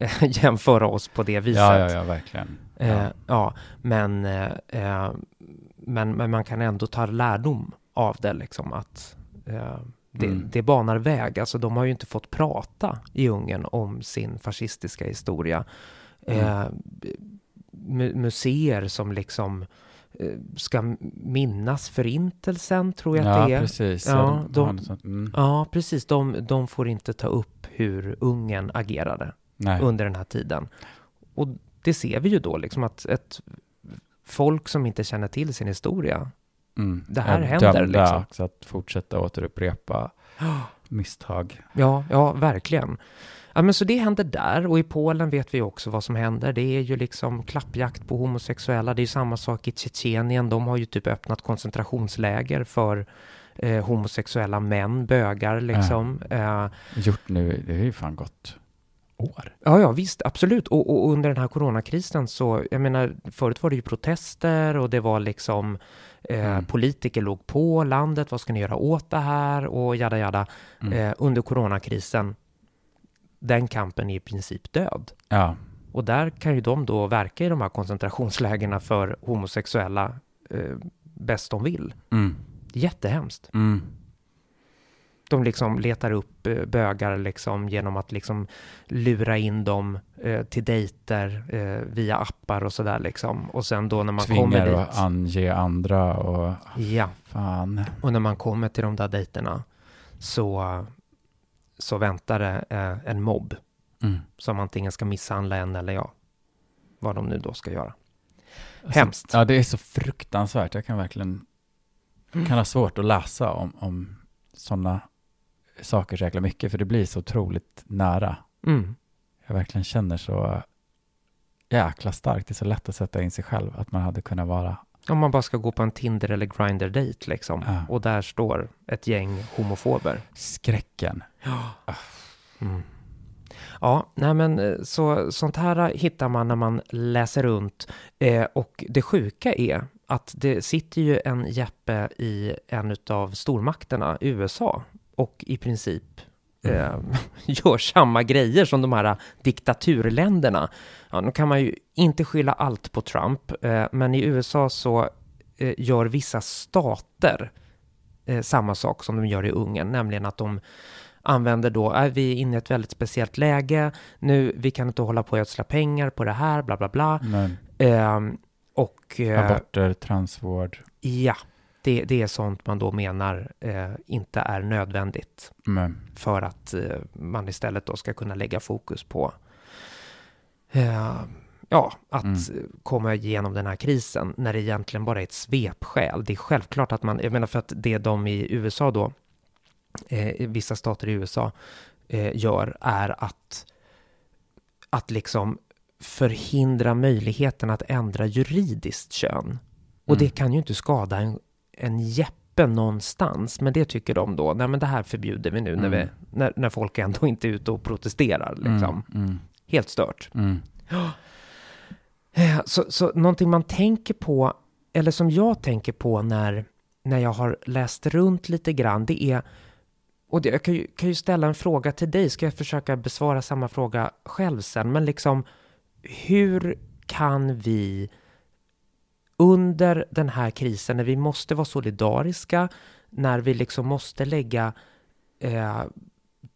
jämföra oss på det viset. Ja, ja, ja, verkligen. Eh, Ja. ja, men, eh, eh, men, men man kan ändå ta lärdom av det, liksom att eh, det, Mm. det banar väg. Alltså de har ju inte fått prata i Ungern om sin fascistiska historia. Eh, mu- museer som liksom eh, ska minnas förintelsen, tror jag att ja, det är. precis. Ja, de. Mm. Ja, precis. De, de får inte ta upp hur Ungern agerade Nej. under den här tiden. Och det ser vi ju då, liksom att ett folk som inte känner till sin historia. Mm. det här är händer, dömda liksom. också att fortsätta återupprepa misstag. Ja, ja, verkligen. Ja, men så det händer där och i Polen vet vi också vad som händer. Det är ju liksom klappjakt på homosexuella. Det är ju samma sak i Tjetjenien. De har ju typ öppnat koncentrationsläger för eh, homosexuella män, bögar liksom. Eh, Gjort nu, det har ju fan gått år. Ja, ja, visst, absolut. Och, och under den här coronakrisen så, jag menar, förut var det ju protester och det var liksom eh, Mm. politiker låg på landet, vad ska ni göra åt det här och jada jada. Mm. Eh, under coronakrisen, den kampen är i princip död. Ja, Och där kan ju de då verka i de här koncentrationslägena för homosexuella eh, bäst de vill. mm. Jättehemskt. Mm. De liksom letar upp eh, bögar liksom genom att liksom lura in dem eh, till dejter eh, via appar och sådär liksom. Och sen då när man kommer Tvingar dit. att ange andra och Ja, fan. och när man kommer till de där dejterna så, så väntar det eh, en mobb Mm. som antingen ska misshandla en eller ja, vad de nu då ska göra. Alltså, Hemskt. Ja, det är så fruktansvärt. Jag kan verkligen kan ha svårt att läsa om, om sådana saker så jäkla mycket, för det blir så otroligt nära. Mm. Jag verkligen känner så jäkla starkt. Det är så lätt att sätta in sig själv, att man hade kunnat vara. Om man bara ska gå på en Tinder eller Grindr-dejt liksom. Ja. Och där står ett gäng homofober. Skräcken. Mm. Ja, nej men eh, så, sånt här hittar man när man läser runt. Eh, och det sjuka är att det sitter ju en Jeppe i en av stormakterna, USA, och i princip eh, gör samma grejer som de här diktaturländerna. Ja, nu kan man ju inte skylla allt på Trump, eh, men i USA så eh, gör vissa stater eh, samma sak som de gör i Ungern, nämligen att de använder då, är vi inne i ett väldigt speciellt läge, nu, vi kan inte hålla på att ödsla pengar på det här, bla bla bla. Ehm, och eh, aborter, transvård. ja, Det, det är sånt man då menar eh, inte är nödvändigt Mm. för att eh, man istället då ska kunna lägga fokus på eh, ja, att Mm. komma igenom den här krisen när det egentligen bara är ett svepskäl. Det är självklart att man, jag menar för att det de i USA då, eh, vissa stater i USA eh, gör är att, att liksom förhindra möjligheten att ändra juridiskt kön. Och Mm. det kan ju inte skada en, en jeppe någonstans, men det tycker de då, nej men det här förbjuder vi nu när, Mm. vi, när, när folk ändå inte är ute och protesterar. Liksom. Mm. Mm. Helt stört. Mm. Eh, Så, så någonting man tänker på, eller som jag tänker på när, när jag har läst runt lite grann, det är, och det, jag kan ju, kan ju ställa en fråga till dig, ska jag försöka besvara samma fråga själv sen, men liksom hur kan vi under den här krisen, när vi måste vara solidariska, när vi liksom måste lägga eh,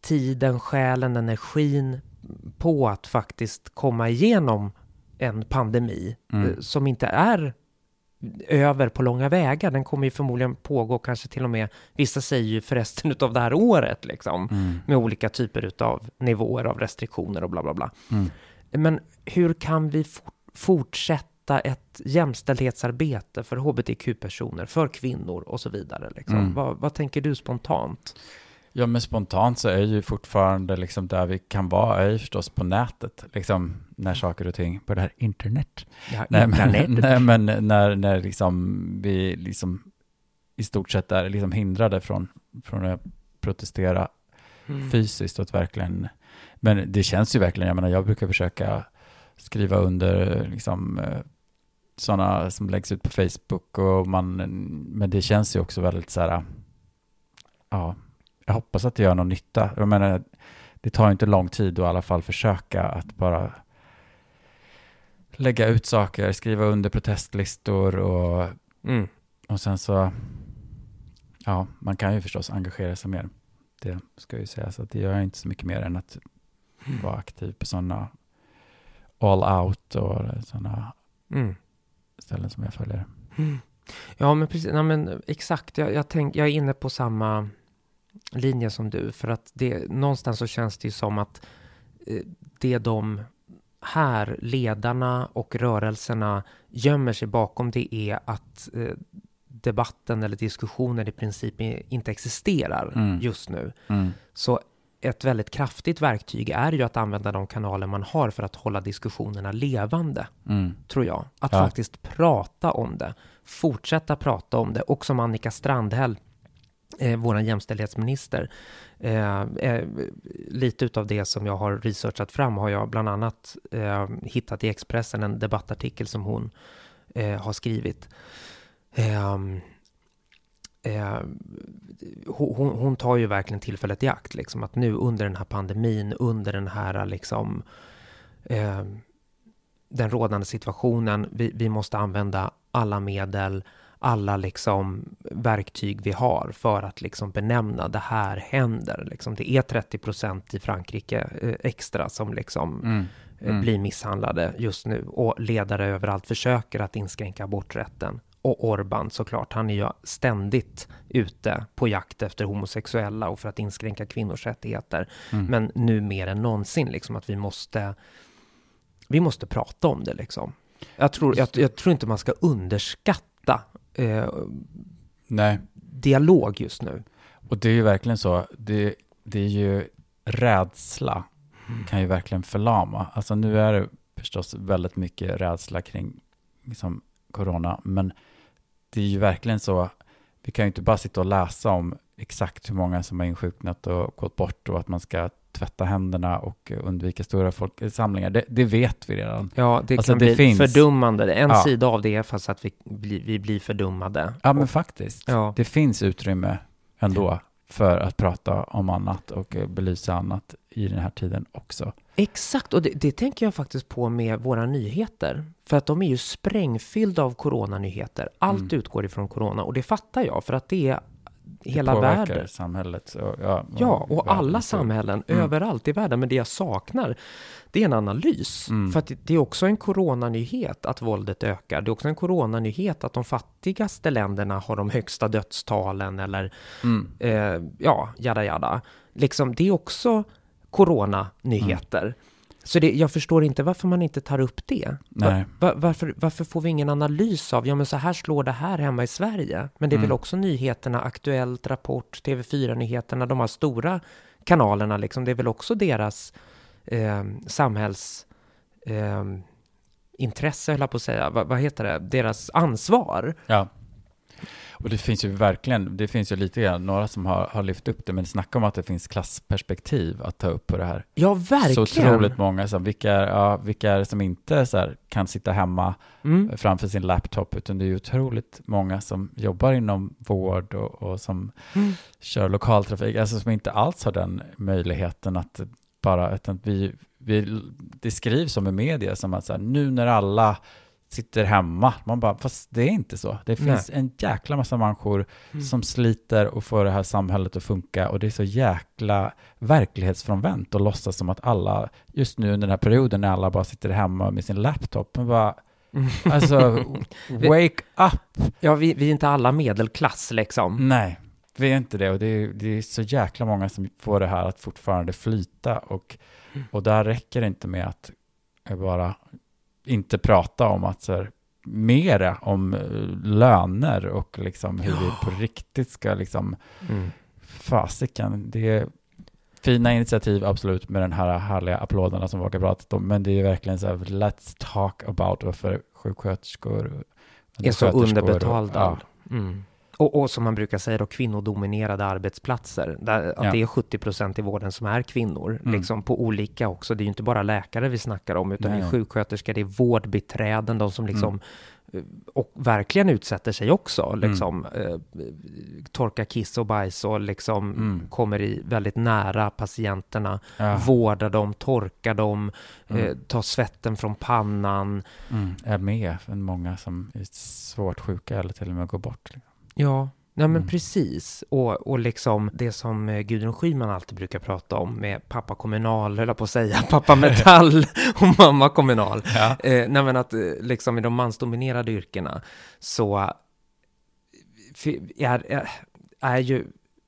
tiden, själen, energin på att faktiskt komma igenom en pandemi Mm. eh, som inte är över på långa vägar. Den kommer ju förmodligen pågå kanske till och med, vissa säger ju för resten av det här året liksom, Mm. med olika typer av nivåer av restriktioner och bla bla bla. Mm. Men hur kan vi for- fortsätta ett jämställdhetsarbete för hbtq-personer, för kvinnor och så vidare? Liksom? Mm. Vad, vad tänker du spontant? Ja, men spontant så är ju fortfarande liksom där vi kan vara, är ju förstås på nätet, liksom när saker och ting, på det här internet. Ja, Nej, men, nej, men när, när liksom vi liksom i stort sett är liksom hindrade från, från att protestera Mm. fysiskt och verkligen, men det känns ju verkligen, jag menar jag brukar försöka skriva under liksom sådana som läggs ut på Facebook och man, men det känns ju också väldigt så här, ja, jag hoppas att det gör någon nytta. Jag menar, det tar ju inte lång tid att i alla fall försöka att bara lägga ut saker, skriva under protestlistor och, Mm. och sen så, ja, man kan ju förstås engagera sig mer. Det ska ju sägas att det gör jag inte så mycket mer än att vara aktiv på sådana all out och sådana Mm. ställen som jag följer. Ja, men precis. Nej, men exakt. Jag, jag, tänk, jag är inne på samma linje som du. För att det, någonstans så känns det ju som att eh, det de här ledarna och rörelserna gömmer sig bakom det är att eh, debatten eller diskussionen i princip inte existerar Mm. just nu. Mm. Så ett väldigt kraftigt verktyg är ju att använda de kanaler man har för att hålla diskussionerna levande Mm. tror jag. Att Ja. faktiskt prata om det, fortsätta prata om det. Och som Annika Strandhäll, eh, vår jämställdhetsminister, eh, eh, lite utav det som jag har researchat fram har jag bland annat eh, hittat i Expressen, en debattartikel som hon eh, har skrivit. Ehm, eh, hon, hon- tar ju verkligen tillfället i akt, liksom, att nu under den här pandemin, under den här liksom, eh, den rådande situationen, vi, vi måste använda alla medel, alla liksom verktyg vi har för att liksom benämna det här händer. Liksom, det är 30 procent i Frankrike eh, extra som liksom Mm. eh, Mm. blir misshandlade just nu och ledare överallt försöker att inskränka aborträtten. Och Orban såklart, han är ju ständigt ute på jakt efter homosexuella och för att inskränka kvinnors rättigheter. Mm. Men nu mer än någonsin liksom att vi måste vi måste prata om det liksom. Jag tror, jag, jag tror inte man ska underskatta eh, Nej, dialog just nu. och det är ju verkligen så. Det, det är ju rädsla kan ju verkligen förlama. Alltså nu är det förstås väldigt mycket rädsla kring liksom, corona, men det är ju verkligen så. Vi kan ju inte bara sitta och läsa om exakt hur många som har insjuknat och gått bort och att man ska tvätta händerna och undvika stora folksamlingar. Det, det vet vi redan. Ja, det Alltså, kan det bli finns- fördummande. En Ja. sida av det är fast att vi, vi blir fördummade. Ja, men Och- faktiskt. ja. Det finns utrymme ändå för att prata om annat och belysa annat i den här tiden också. Exakt, och det, det tänker jag faktiskt på med våra nyheter. För att de är ju sprängfyllda av coronanyheter. Allt Mm. utgår ifrån corona och det fattar jag för att det är hela världen. samhället. Så, ja, Ja, och världen alla samhällen Mm. överallt i världen. Men det jag saknar, det är en analys. Mm. För att det- det är också en coronanyhet att våldet ökar. Det är också en coronanyhet att de fattigaste länderna har de högsta dödstalen eller Mm. eh, ja, jada jada. Liksom, det är också coronanyheter. Så det, jag förstår inte varför man inte tar upp det. Nej. Va, varför, varför får vi ingen analys av, ja men så här slår det här hemma i Sverige. Men det är Mm. väl också nyheterna, Aktuellt, Rapport, TV4-nyheterna, de här stora kanalerna liksom. Det är väl också deras eh, samhälls... Eh, intresse, höll jag på att säga. Va, vad heter det? Deras ansvar. Ja. Och det finns ju verkligen, det finns ju lite grann, några som har, har lyft upp det, men snacka om att det finns klassperspektiv att ta upp på det här. Ja, verkligen. Så otroligt många, som, vilka, är, ja, vilka är det som inte så här, kan sitta hemma Mm. framför sin laptop, utan det är ju otroligt många som jobbar inom vård och, och som Mm. kör lokaltrafik, alltså som inte alls har den möjligheten att bara, utan vi, vi, det skrivs om i media som att så här, nu när alla sitter hemma, man bara, fast det är inte så. Det finns en jäkla massa människor Mm. som sliter och får det här samhället att funka och det är så jäkla verklighetsfrånvänt och låtsas som att alla, just nu under den här perioden när alla bara sitter hemma med sin laptop, man bara, Mm. alltså, wake up! Ja, vi, vi är inte alla medelklass liksom. Nej, vi är inte det. Och det är, det är så jäkla många som får det här att fortfarande flyta. Och, Mm. och där räcker det inte med att bara inte prata om att så här, mera om eh, löner och liksom hur vi på riktigt ska liksom, Mm. fasiken, det är fina initiativ absolut med den här härliga applåderna som har pratat om, men det är verkligen så här, let's talk about varför sjuksköterskor Är så underbetalda. ja. Mm. Och, och som man brukar säga då, kvinnodominerade arbetsplatser. Där, att Ja. det är 70 procent i vården som är kvinnor. Mm. Liksom på olika också. Det är ju inte bara läkare vi snackar om, utan Nej, det är sjuksköterskor, det är vårdbiträden, de som liksom Mm. eh, och verkligen utsätter sig också, liksom eh, torkar kiss och bajs och liksom Mm. kommer i väldigt nära patienterna, Ja. vårdar dem, torkar dem, eh, Mm. tar svetten från pannan. mm, är med än många som är svårt sjuka eller till och med går bort. liksom. Ja, nej men Mm. precis. Och, och liksom det som eh, Gudrun Schyman alltid brukar prata om med pappa kommunal, höll jag på att säga, pappa metall och mamma kommunal. Ja. Eh, nej men att eh, liksom i de mansdominerade yrkena så är, är ju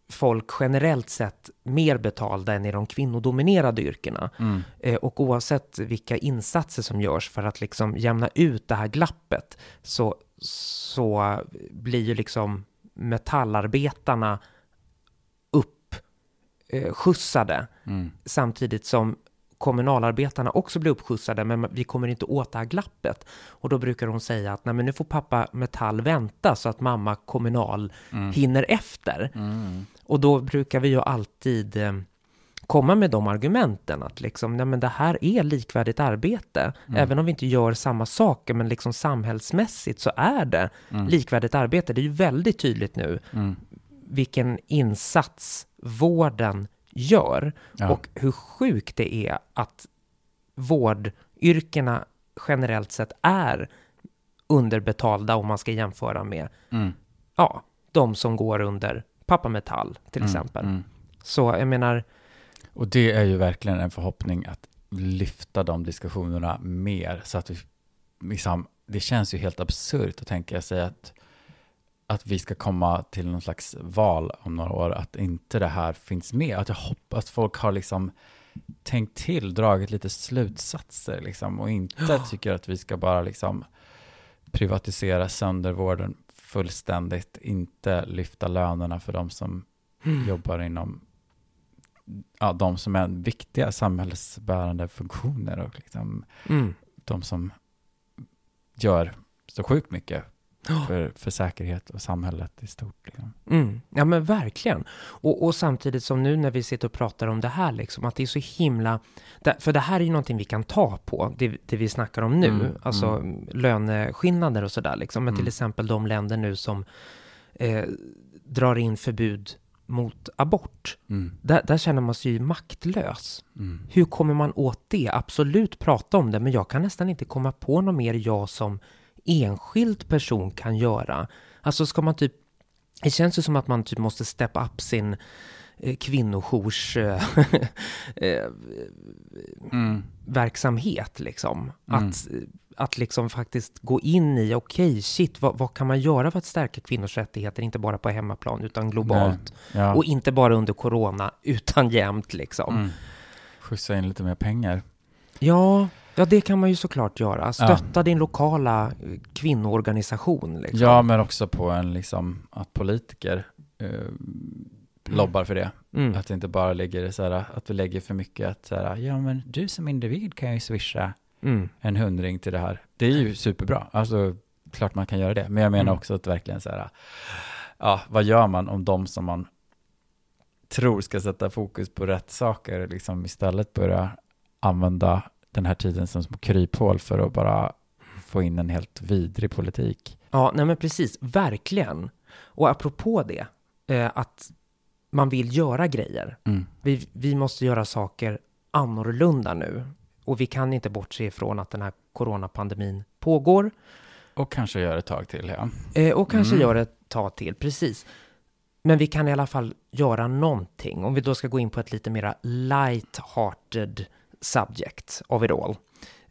folk generellt sett mer betalda än i de kvinnodominerade yrkena. Mm. Eh, och oavsett vilka insatser som görs för att liksom jämna ut det här glappet så, så blir ju liksom metallarbetarna uppskjutsade Mm. samtidigt som kommunalarbetarna också blir uppskjutsade, men vi kommer inte åt det här glappet. Och då brukar hon säga att Nej, men nu får pappa Metall vänta så att mamma Kommunal Mm. hinner efter. Mm. Och då brukar vi ju alltid eh, komma med de argumenten att liksom, nej men det här är likvärdigt arbete. Mm. Även om vi inte gör samma saker, men liksom samhällsmässigt så är det Mm. likvärdigt arbete. Det är ju väldigt tydligt nu Mm. vilken insats vården gör Ja. och hur sjukt det är att vårdyrkena generellt sett är underbetalda om man ska jämföra med Mm. ja, de som går under pappa Metall till Mm. exempel. Mm. Så jag menar, Och det är ju verkligen en förhoppning att lyfta de diskussionerna mer så att vi liksom, det känns ju helt absurt att tänka sig att, att vi ska komma till någon slags val om några år, att inte det här finns med. Att jag hoppas att folk har liksom tänkt till, dragit lite slutsatser liksom och inte tycker att vi ska bara liksom privatisera sönder vården fullständigt, inte lyfta lönerna för de som jobbar inom ja, de som är viktiga samhällsbärande funktioner och liksom mm, de som gör så sjukt mycket för, för säkerhet och samhället i stort. Liksom. mm, ja men verkligen. Och, och samtidigt som nu när vi sitter och pratar om det här, liksom, att det är så himla... För det här är ju någonting vi kan ta på, det, det vi snackar om nu, Mm, alltså löneskillnader och sådär. Liksom. Men Mm. till exempel de länder nu som eh, drar in förbud mot abort. Mm, Där, där känner man sig ju maktlös. mm, Hur kommer man åt det? Absolut prata om det, men jag kan nästan inte komma på något mer jag som enskild person kan göra. Alltså ska man typ det känns ju som att man typ måste steppa upp sin eh, kvinnojours eh, eh, Mm. verksamhet liksom. Mm. Att, att liksom faktiskt gå in i, okej, shit, vad, vad kan man göra för att stärka kvinnors rättigheter, inte bara på hemmaplan, utan globalt. Ja. Och inte bara under corona, utan jämt liksom. Mm. Skjutsa in lite mer pengar. Ja, ja, det kan man ju såklart göra. Stötta din lokala eh, kvinnoorganisation. Liksom. Ja, men också på en liksom, att politiker eh, lobbar för det. Mm. Att det inte bara ligger så här, att vi lägger för mycket att så här, ja men du som individ kan ju swisha Mm. en hundring till det här. Det är ju superbra. Alltså, klart man kan göra det. Men jag menar Mm. också att verkligen så här, ja, vad gör man om de som man tror ska sätta fokus på rätt saker, liksom istället börja använda den här tiden som små kryphål för att bara få in en helt vidrig politik. Ja, nej men precis, verkligen. Och apropå det, eh, att man vill göra grejer. Mm. Vi, vi måste göra saker annorlunda nu. Och vi kan inte bortse ifrån att den här coronapandemin pågår. Och kanske gör ett tag till, ja. Eh, och kanske Mm. gör ett tag till, precis. Men vi kan i alla fall göra någonting. Om vi då ska gå in på ett lite mera light-hearted subject of it all.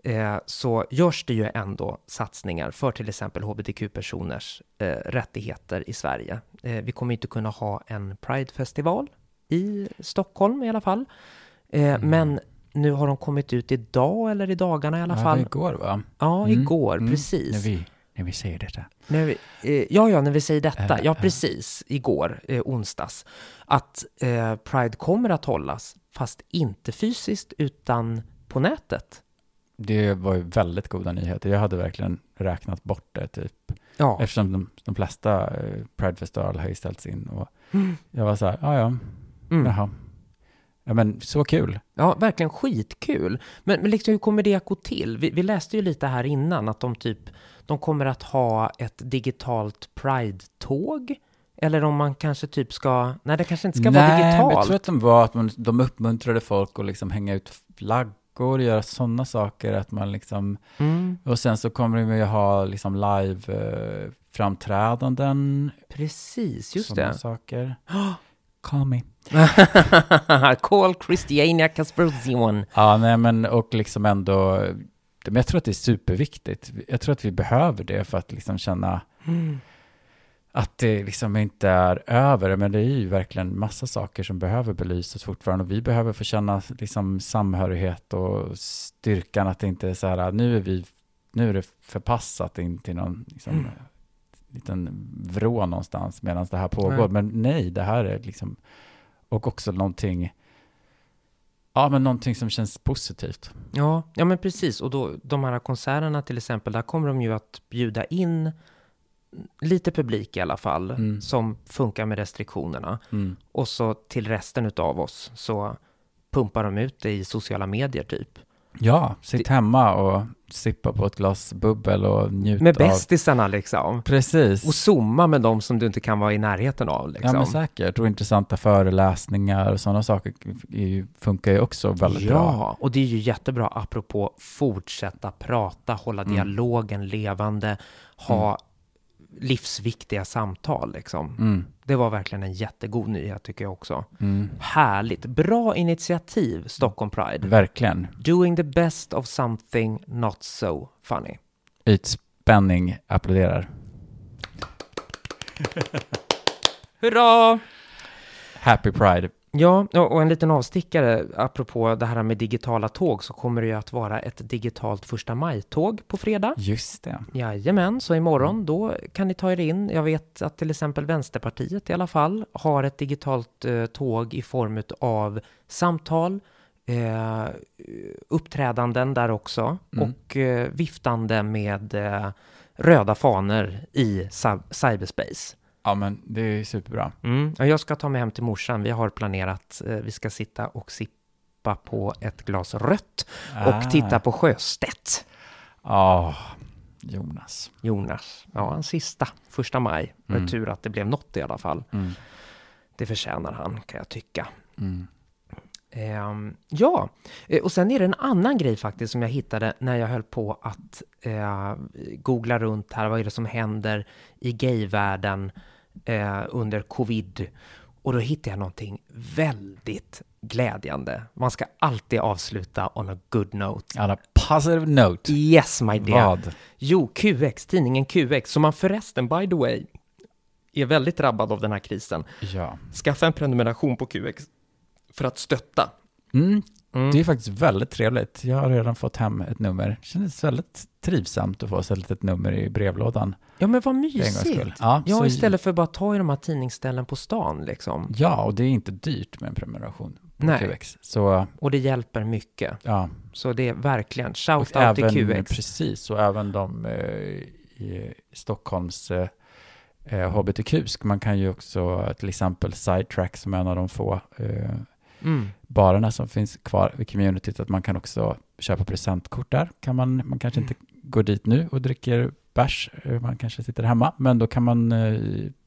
Eh, så görs det ju ändå satsningar för till exempel hbtq-personers eh, rättigheter i Sverige. Eh, vi kommer inte kunna ha en Pride-festival i Stockholm i alla fall. Eh, Mm. Men nu har de kommit ut idag, eller i dagarna i alla ja, fall. det igår, va? Ja, Mm, igår, mm. precis. När vi, när vi säger detta. När vi, eh, ja, ja, när vi säger detta. Eh, Ja, precis. Igår, eh, onsdags. Att eh, Pride kommer att hållas, fast inte fysiskt, utan på nätet. Det var ju väldigt goda nyheter. Jag hade verkligen räknat bort det, typ. Ja, Eftersom de, de flesta eh, Pride-festivaler har ju ställts in. Och Mm. jag var så här, ja, ja, mm. jaha. Ja, men så kul. ja verkligen skitkul. Men, men liksom, hur kommer det att gå till? Vi, vi läste ju lite här innan att de typ, de kommer att ha ett digitalt Pride-tåg. Eller om man kanske typ ska, nej det kanske inte ska vara Nej, men jag digitalt. tror att de var att man, de uppmuntrade folk att liksom hänga ut flaggor, göra sådana saker, att man liksom, Mm, och sen så kommer de ju ha liksom live eh, precis, just det. saker. Call me. Call Christiania Kasperzion. Ja, nej men och liksom ändå, men jag tror att det är superviktigt. Jag tror att vi behöver det för att liksom känna Mm. att det liksom inte är över, men det är ju verkligen massa saker som behöver belysas fortfarande och vi behöver få känna liksom samhörighet och styrkan att det inte är så här, nu är vi, nu är det förpassat in till någon liksom, Mm. Liten vrå någonstans medan det här pågår. Nej. Men nej, det här är liksom, och också någonting, ja men någonting som känns positivt. Ja, ja men precis. Och då, de här konserterna till exempel, där kommer de ju att bjuda in lite publik i alla fall, Mm. som funkar med restriktionerna. Mm. Och så till resten av oss så pumpar de ut det i sociala medier typ. Ja, sitt hemma och sippa på ett glas bubbel och njut Med av... bästisarna liksom. Precis. Och zooma med dem som du inte kan vara i närheten av liksom. Ja, men säkert. Och intressanta föreläsningar och sådana saker funkar ju också väldigt ja, bra. och det är ju jättebra apropå fortsätta prata, hålla Mm. dialogen levande, ha livsviktiga samtal liksom. Mm. Det var verkligen en jättegod nyhet tycker jag också. Mm. Härligt, bra initiativ Stockholm Pride. Verkligen. Doing the best of something not so funny. Ytspänning applåderar. Hurra! Happy Pride. Ja, och en liten avstickare apropå det här med digitala tåg så kommer det ju att vara ett digitalt första maj-tåg på fredag. Just det. Jajamän, så imorgon då kan ni ta er in. Jag vet att till exempel Vänsterpartiet i alla fall har ett digitalt eh, tåg i form av samtal, eh, uppträdanden där också Mm. och eh, viftande med röda fanor i cy- cyberspace. Ja, men det är superbra. Mm. Ja, Jag ska ta mig hem till morsan. Vi har planerat, eh, vi ska sitta och sippa på ett glas rött och Ah. titta på Sjöstedt. Ja, Jonas. Jonas, ja, en sista, första maj. Mm. Tur att det blev något i alla fall. Mm. Det förtjänar han, kan jag tycka. Mm. Ehm, ja, Eh, och sen är det en annan grej faktiskt som jag hittade när jag höll på att eh, googla runt här. Vad är det som händer i gayvärlden eh, under covid. Och då hittade jag någonting väldigt glädjande. Man ska alltid avsluta on a good note. On a positive note. Yes, my dear. Vad? Jo, QX, tidningen QX, som man förresten, by the way, är väldigt drabbad av den här krisen. Ja. Skaffa en prenumeration på QX för att stötta. Mm. Mm. Det är faktiskt väldigt trevligt. Jag har redan fått hem ett nummer. Det kändes väldigt trivsamt att få ett litet nummer i brevlådan. Ja, men vad mysigt. Ja, Ja, istället för bara ta i de här tidningsställen på stan liksom. Ja, och det är inte dyrt med en prenumeration på Nej. QX. Så Och det hjälper mycket. ja, Så det är verkligen shout out även, till QX. precis, och även de eh, i Stockholms eh, eh, HBTQ. Man kan ju också till exempel Sidetrack som är en av de få eh, Mm. barerna som finns kvar i communityt, att man kan också köpa presentkort där. Kan man, man kanske inte går dit nu och dricker bärs, eh, man kanske sitter hemma, men då kan man eh,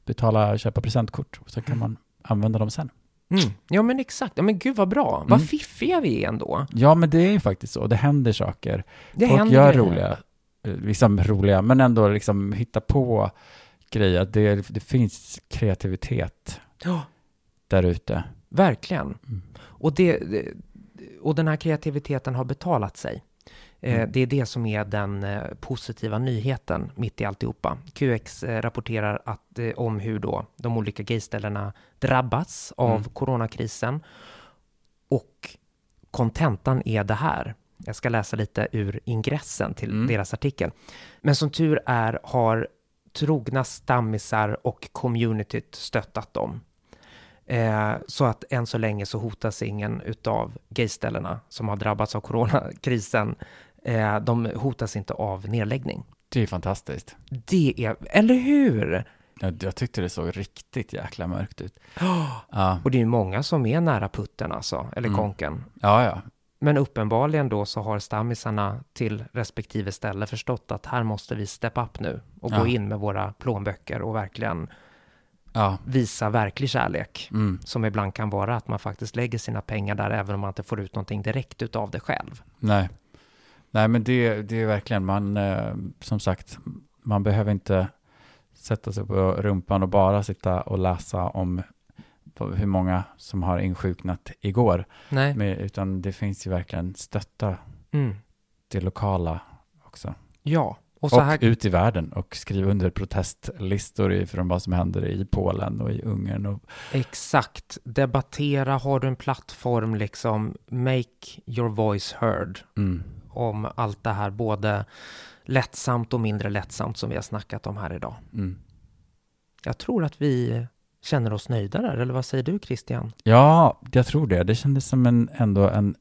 betala, köpa presentkort och så kan man använda dem sen. Mm. Ja, men exakt. Ja, men gud vad bra. Mm. Vad fiffiga vi är ändå. Ja, men det är ju faktiskt så. Det händer saker. Det Folk händer gör roliga, liksom roliga, men ändå liksom hitta på grejer. Det, det finns kreativitet Ja, där ute. verkligen. Mm. Och, det- och den här kreativiteten har betalat sig. Eh, Mm. Det är det som är den eh, positiva nyheten mitt i alltihopa. QX eh, rapporterar att, eh, om hur då de olika gayställena drabbats av Mm. coronakrisen. Och kontentan är det här. Jag ska läsa lite ur ingressen till Mm. deras artikel. Men som tur är har trogna stammisar och communityt stöttat dem. Eh, så att än så länge så hotas ingen utav gayställena som har drabbats av coronakrisen. Eh, de hotas inte av nedläggning. Det är fantastiskt. Det är, eller hur? Jag, jag tyckte det såg riktigt jäkla mörkt ut. Ja, Och det är ju många som är nära putten alltså, eller Mm. konken. ja. ja. Men uppenbarligen då så har stammisarna till respektive ställe förstått att här måste vi step up nu och Ja. gå in med våra plånböcker och verkligen ja. visa verklig kärlek. Mm. Som ibland kan vara att man faktiskt lägger sina pengar där även om man inte får ut någonting direkt utav det själv. Nej. Nej, men det, det är verkligen, man, eh, som sagt, man behöver inte sätta sig på rumpan och bara sitta och läsa om hur många som har insjuknat igår. Nej. Men, utan det finns ju verkligen stötta Mm. det lokala också. Ja, och Och, så här... ut i världen och skriva under protestlistor från vad som händer i Polen och i Ungern. Och, Exakt. Debattera, har du en plattform liksom, make your voice heard mm, om allt det här, både lättsamt och mindre lättsamt som vi har snackat om här idag. mm. Jag tror att vi känner oss nöjda där, eller vad säger du Christian? Ja, jag tror det. Det kändes som en, ändå en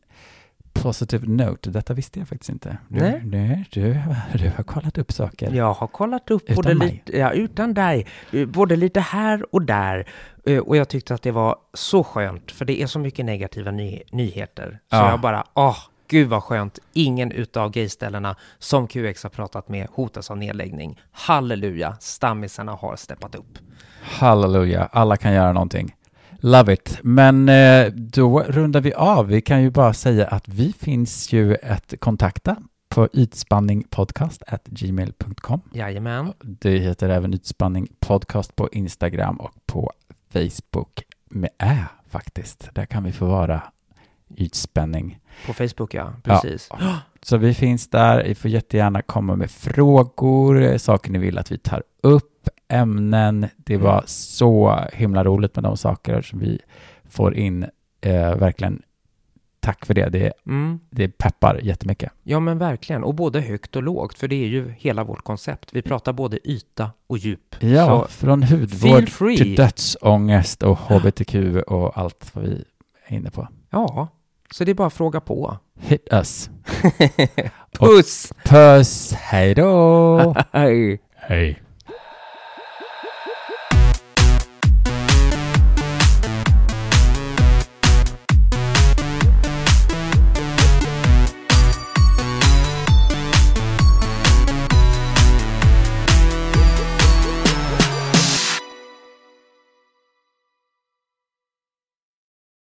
positive note. Detta visste jag faktiskt inte. Du, Nej. nej du, du har kollat upp saker. Jag har kollat upp Utan både mig. lite, ja, utan dig, eh, både lite här och där. Eh, Och jag tyckte att det var så skönt, för det är så mycket negativa ny, nyheter. Så Ja. jag bara, åh, gud vad skönt. Ingen utav gayställena som QX har pratat med hotas av nedläggning. Halleluja, stammisarna har steppat upp. Halleluja, alla kan göra någonting. Love it. Men eh, då rundar vi av. Vi kan ju bara säga att vi finns ju att kontakta på ytspanningpodcast.gmail.com. Jajamän. Det heter även Ytspanning Podcast på Instagram och på Facebook med Ä faktiskt. Där kan vi få vara ytspänning. På Facebook, ja. Precis. Så vi finns där. Ni får jättegärna komma med frågor, eh, saker ni vill att vi tar upp, ämnen. Det var Mm. så himla roligt med de saker som vi får in. Eh, verkligen tack för det. det. Mm. Det peppar jättemycket. Ja, men verkligen. Och både högt och lågt, för det är ju hela vårt koncept. Vi pratar både yta och djup. Ja, Så från hudvård till dödsångest och hbtq och allt vad vi är inne på. Ja, så det är bara att fråga på. Hit us. Puss! Puss, hej då! Hej! Hej.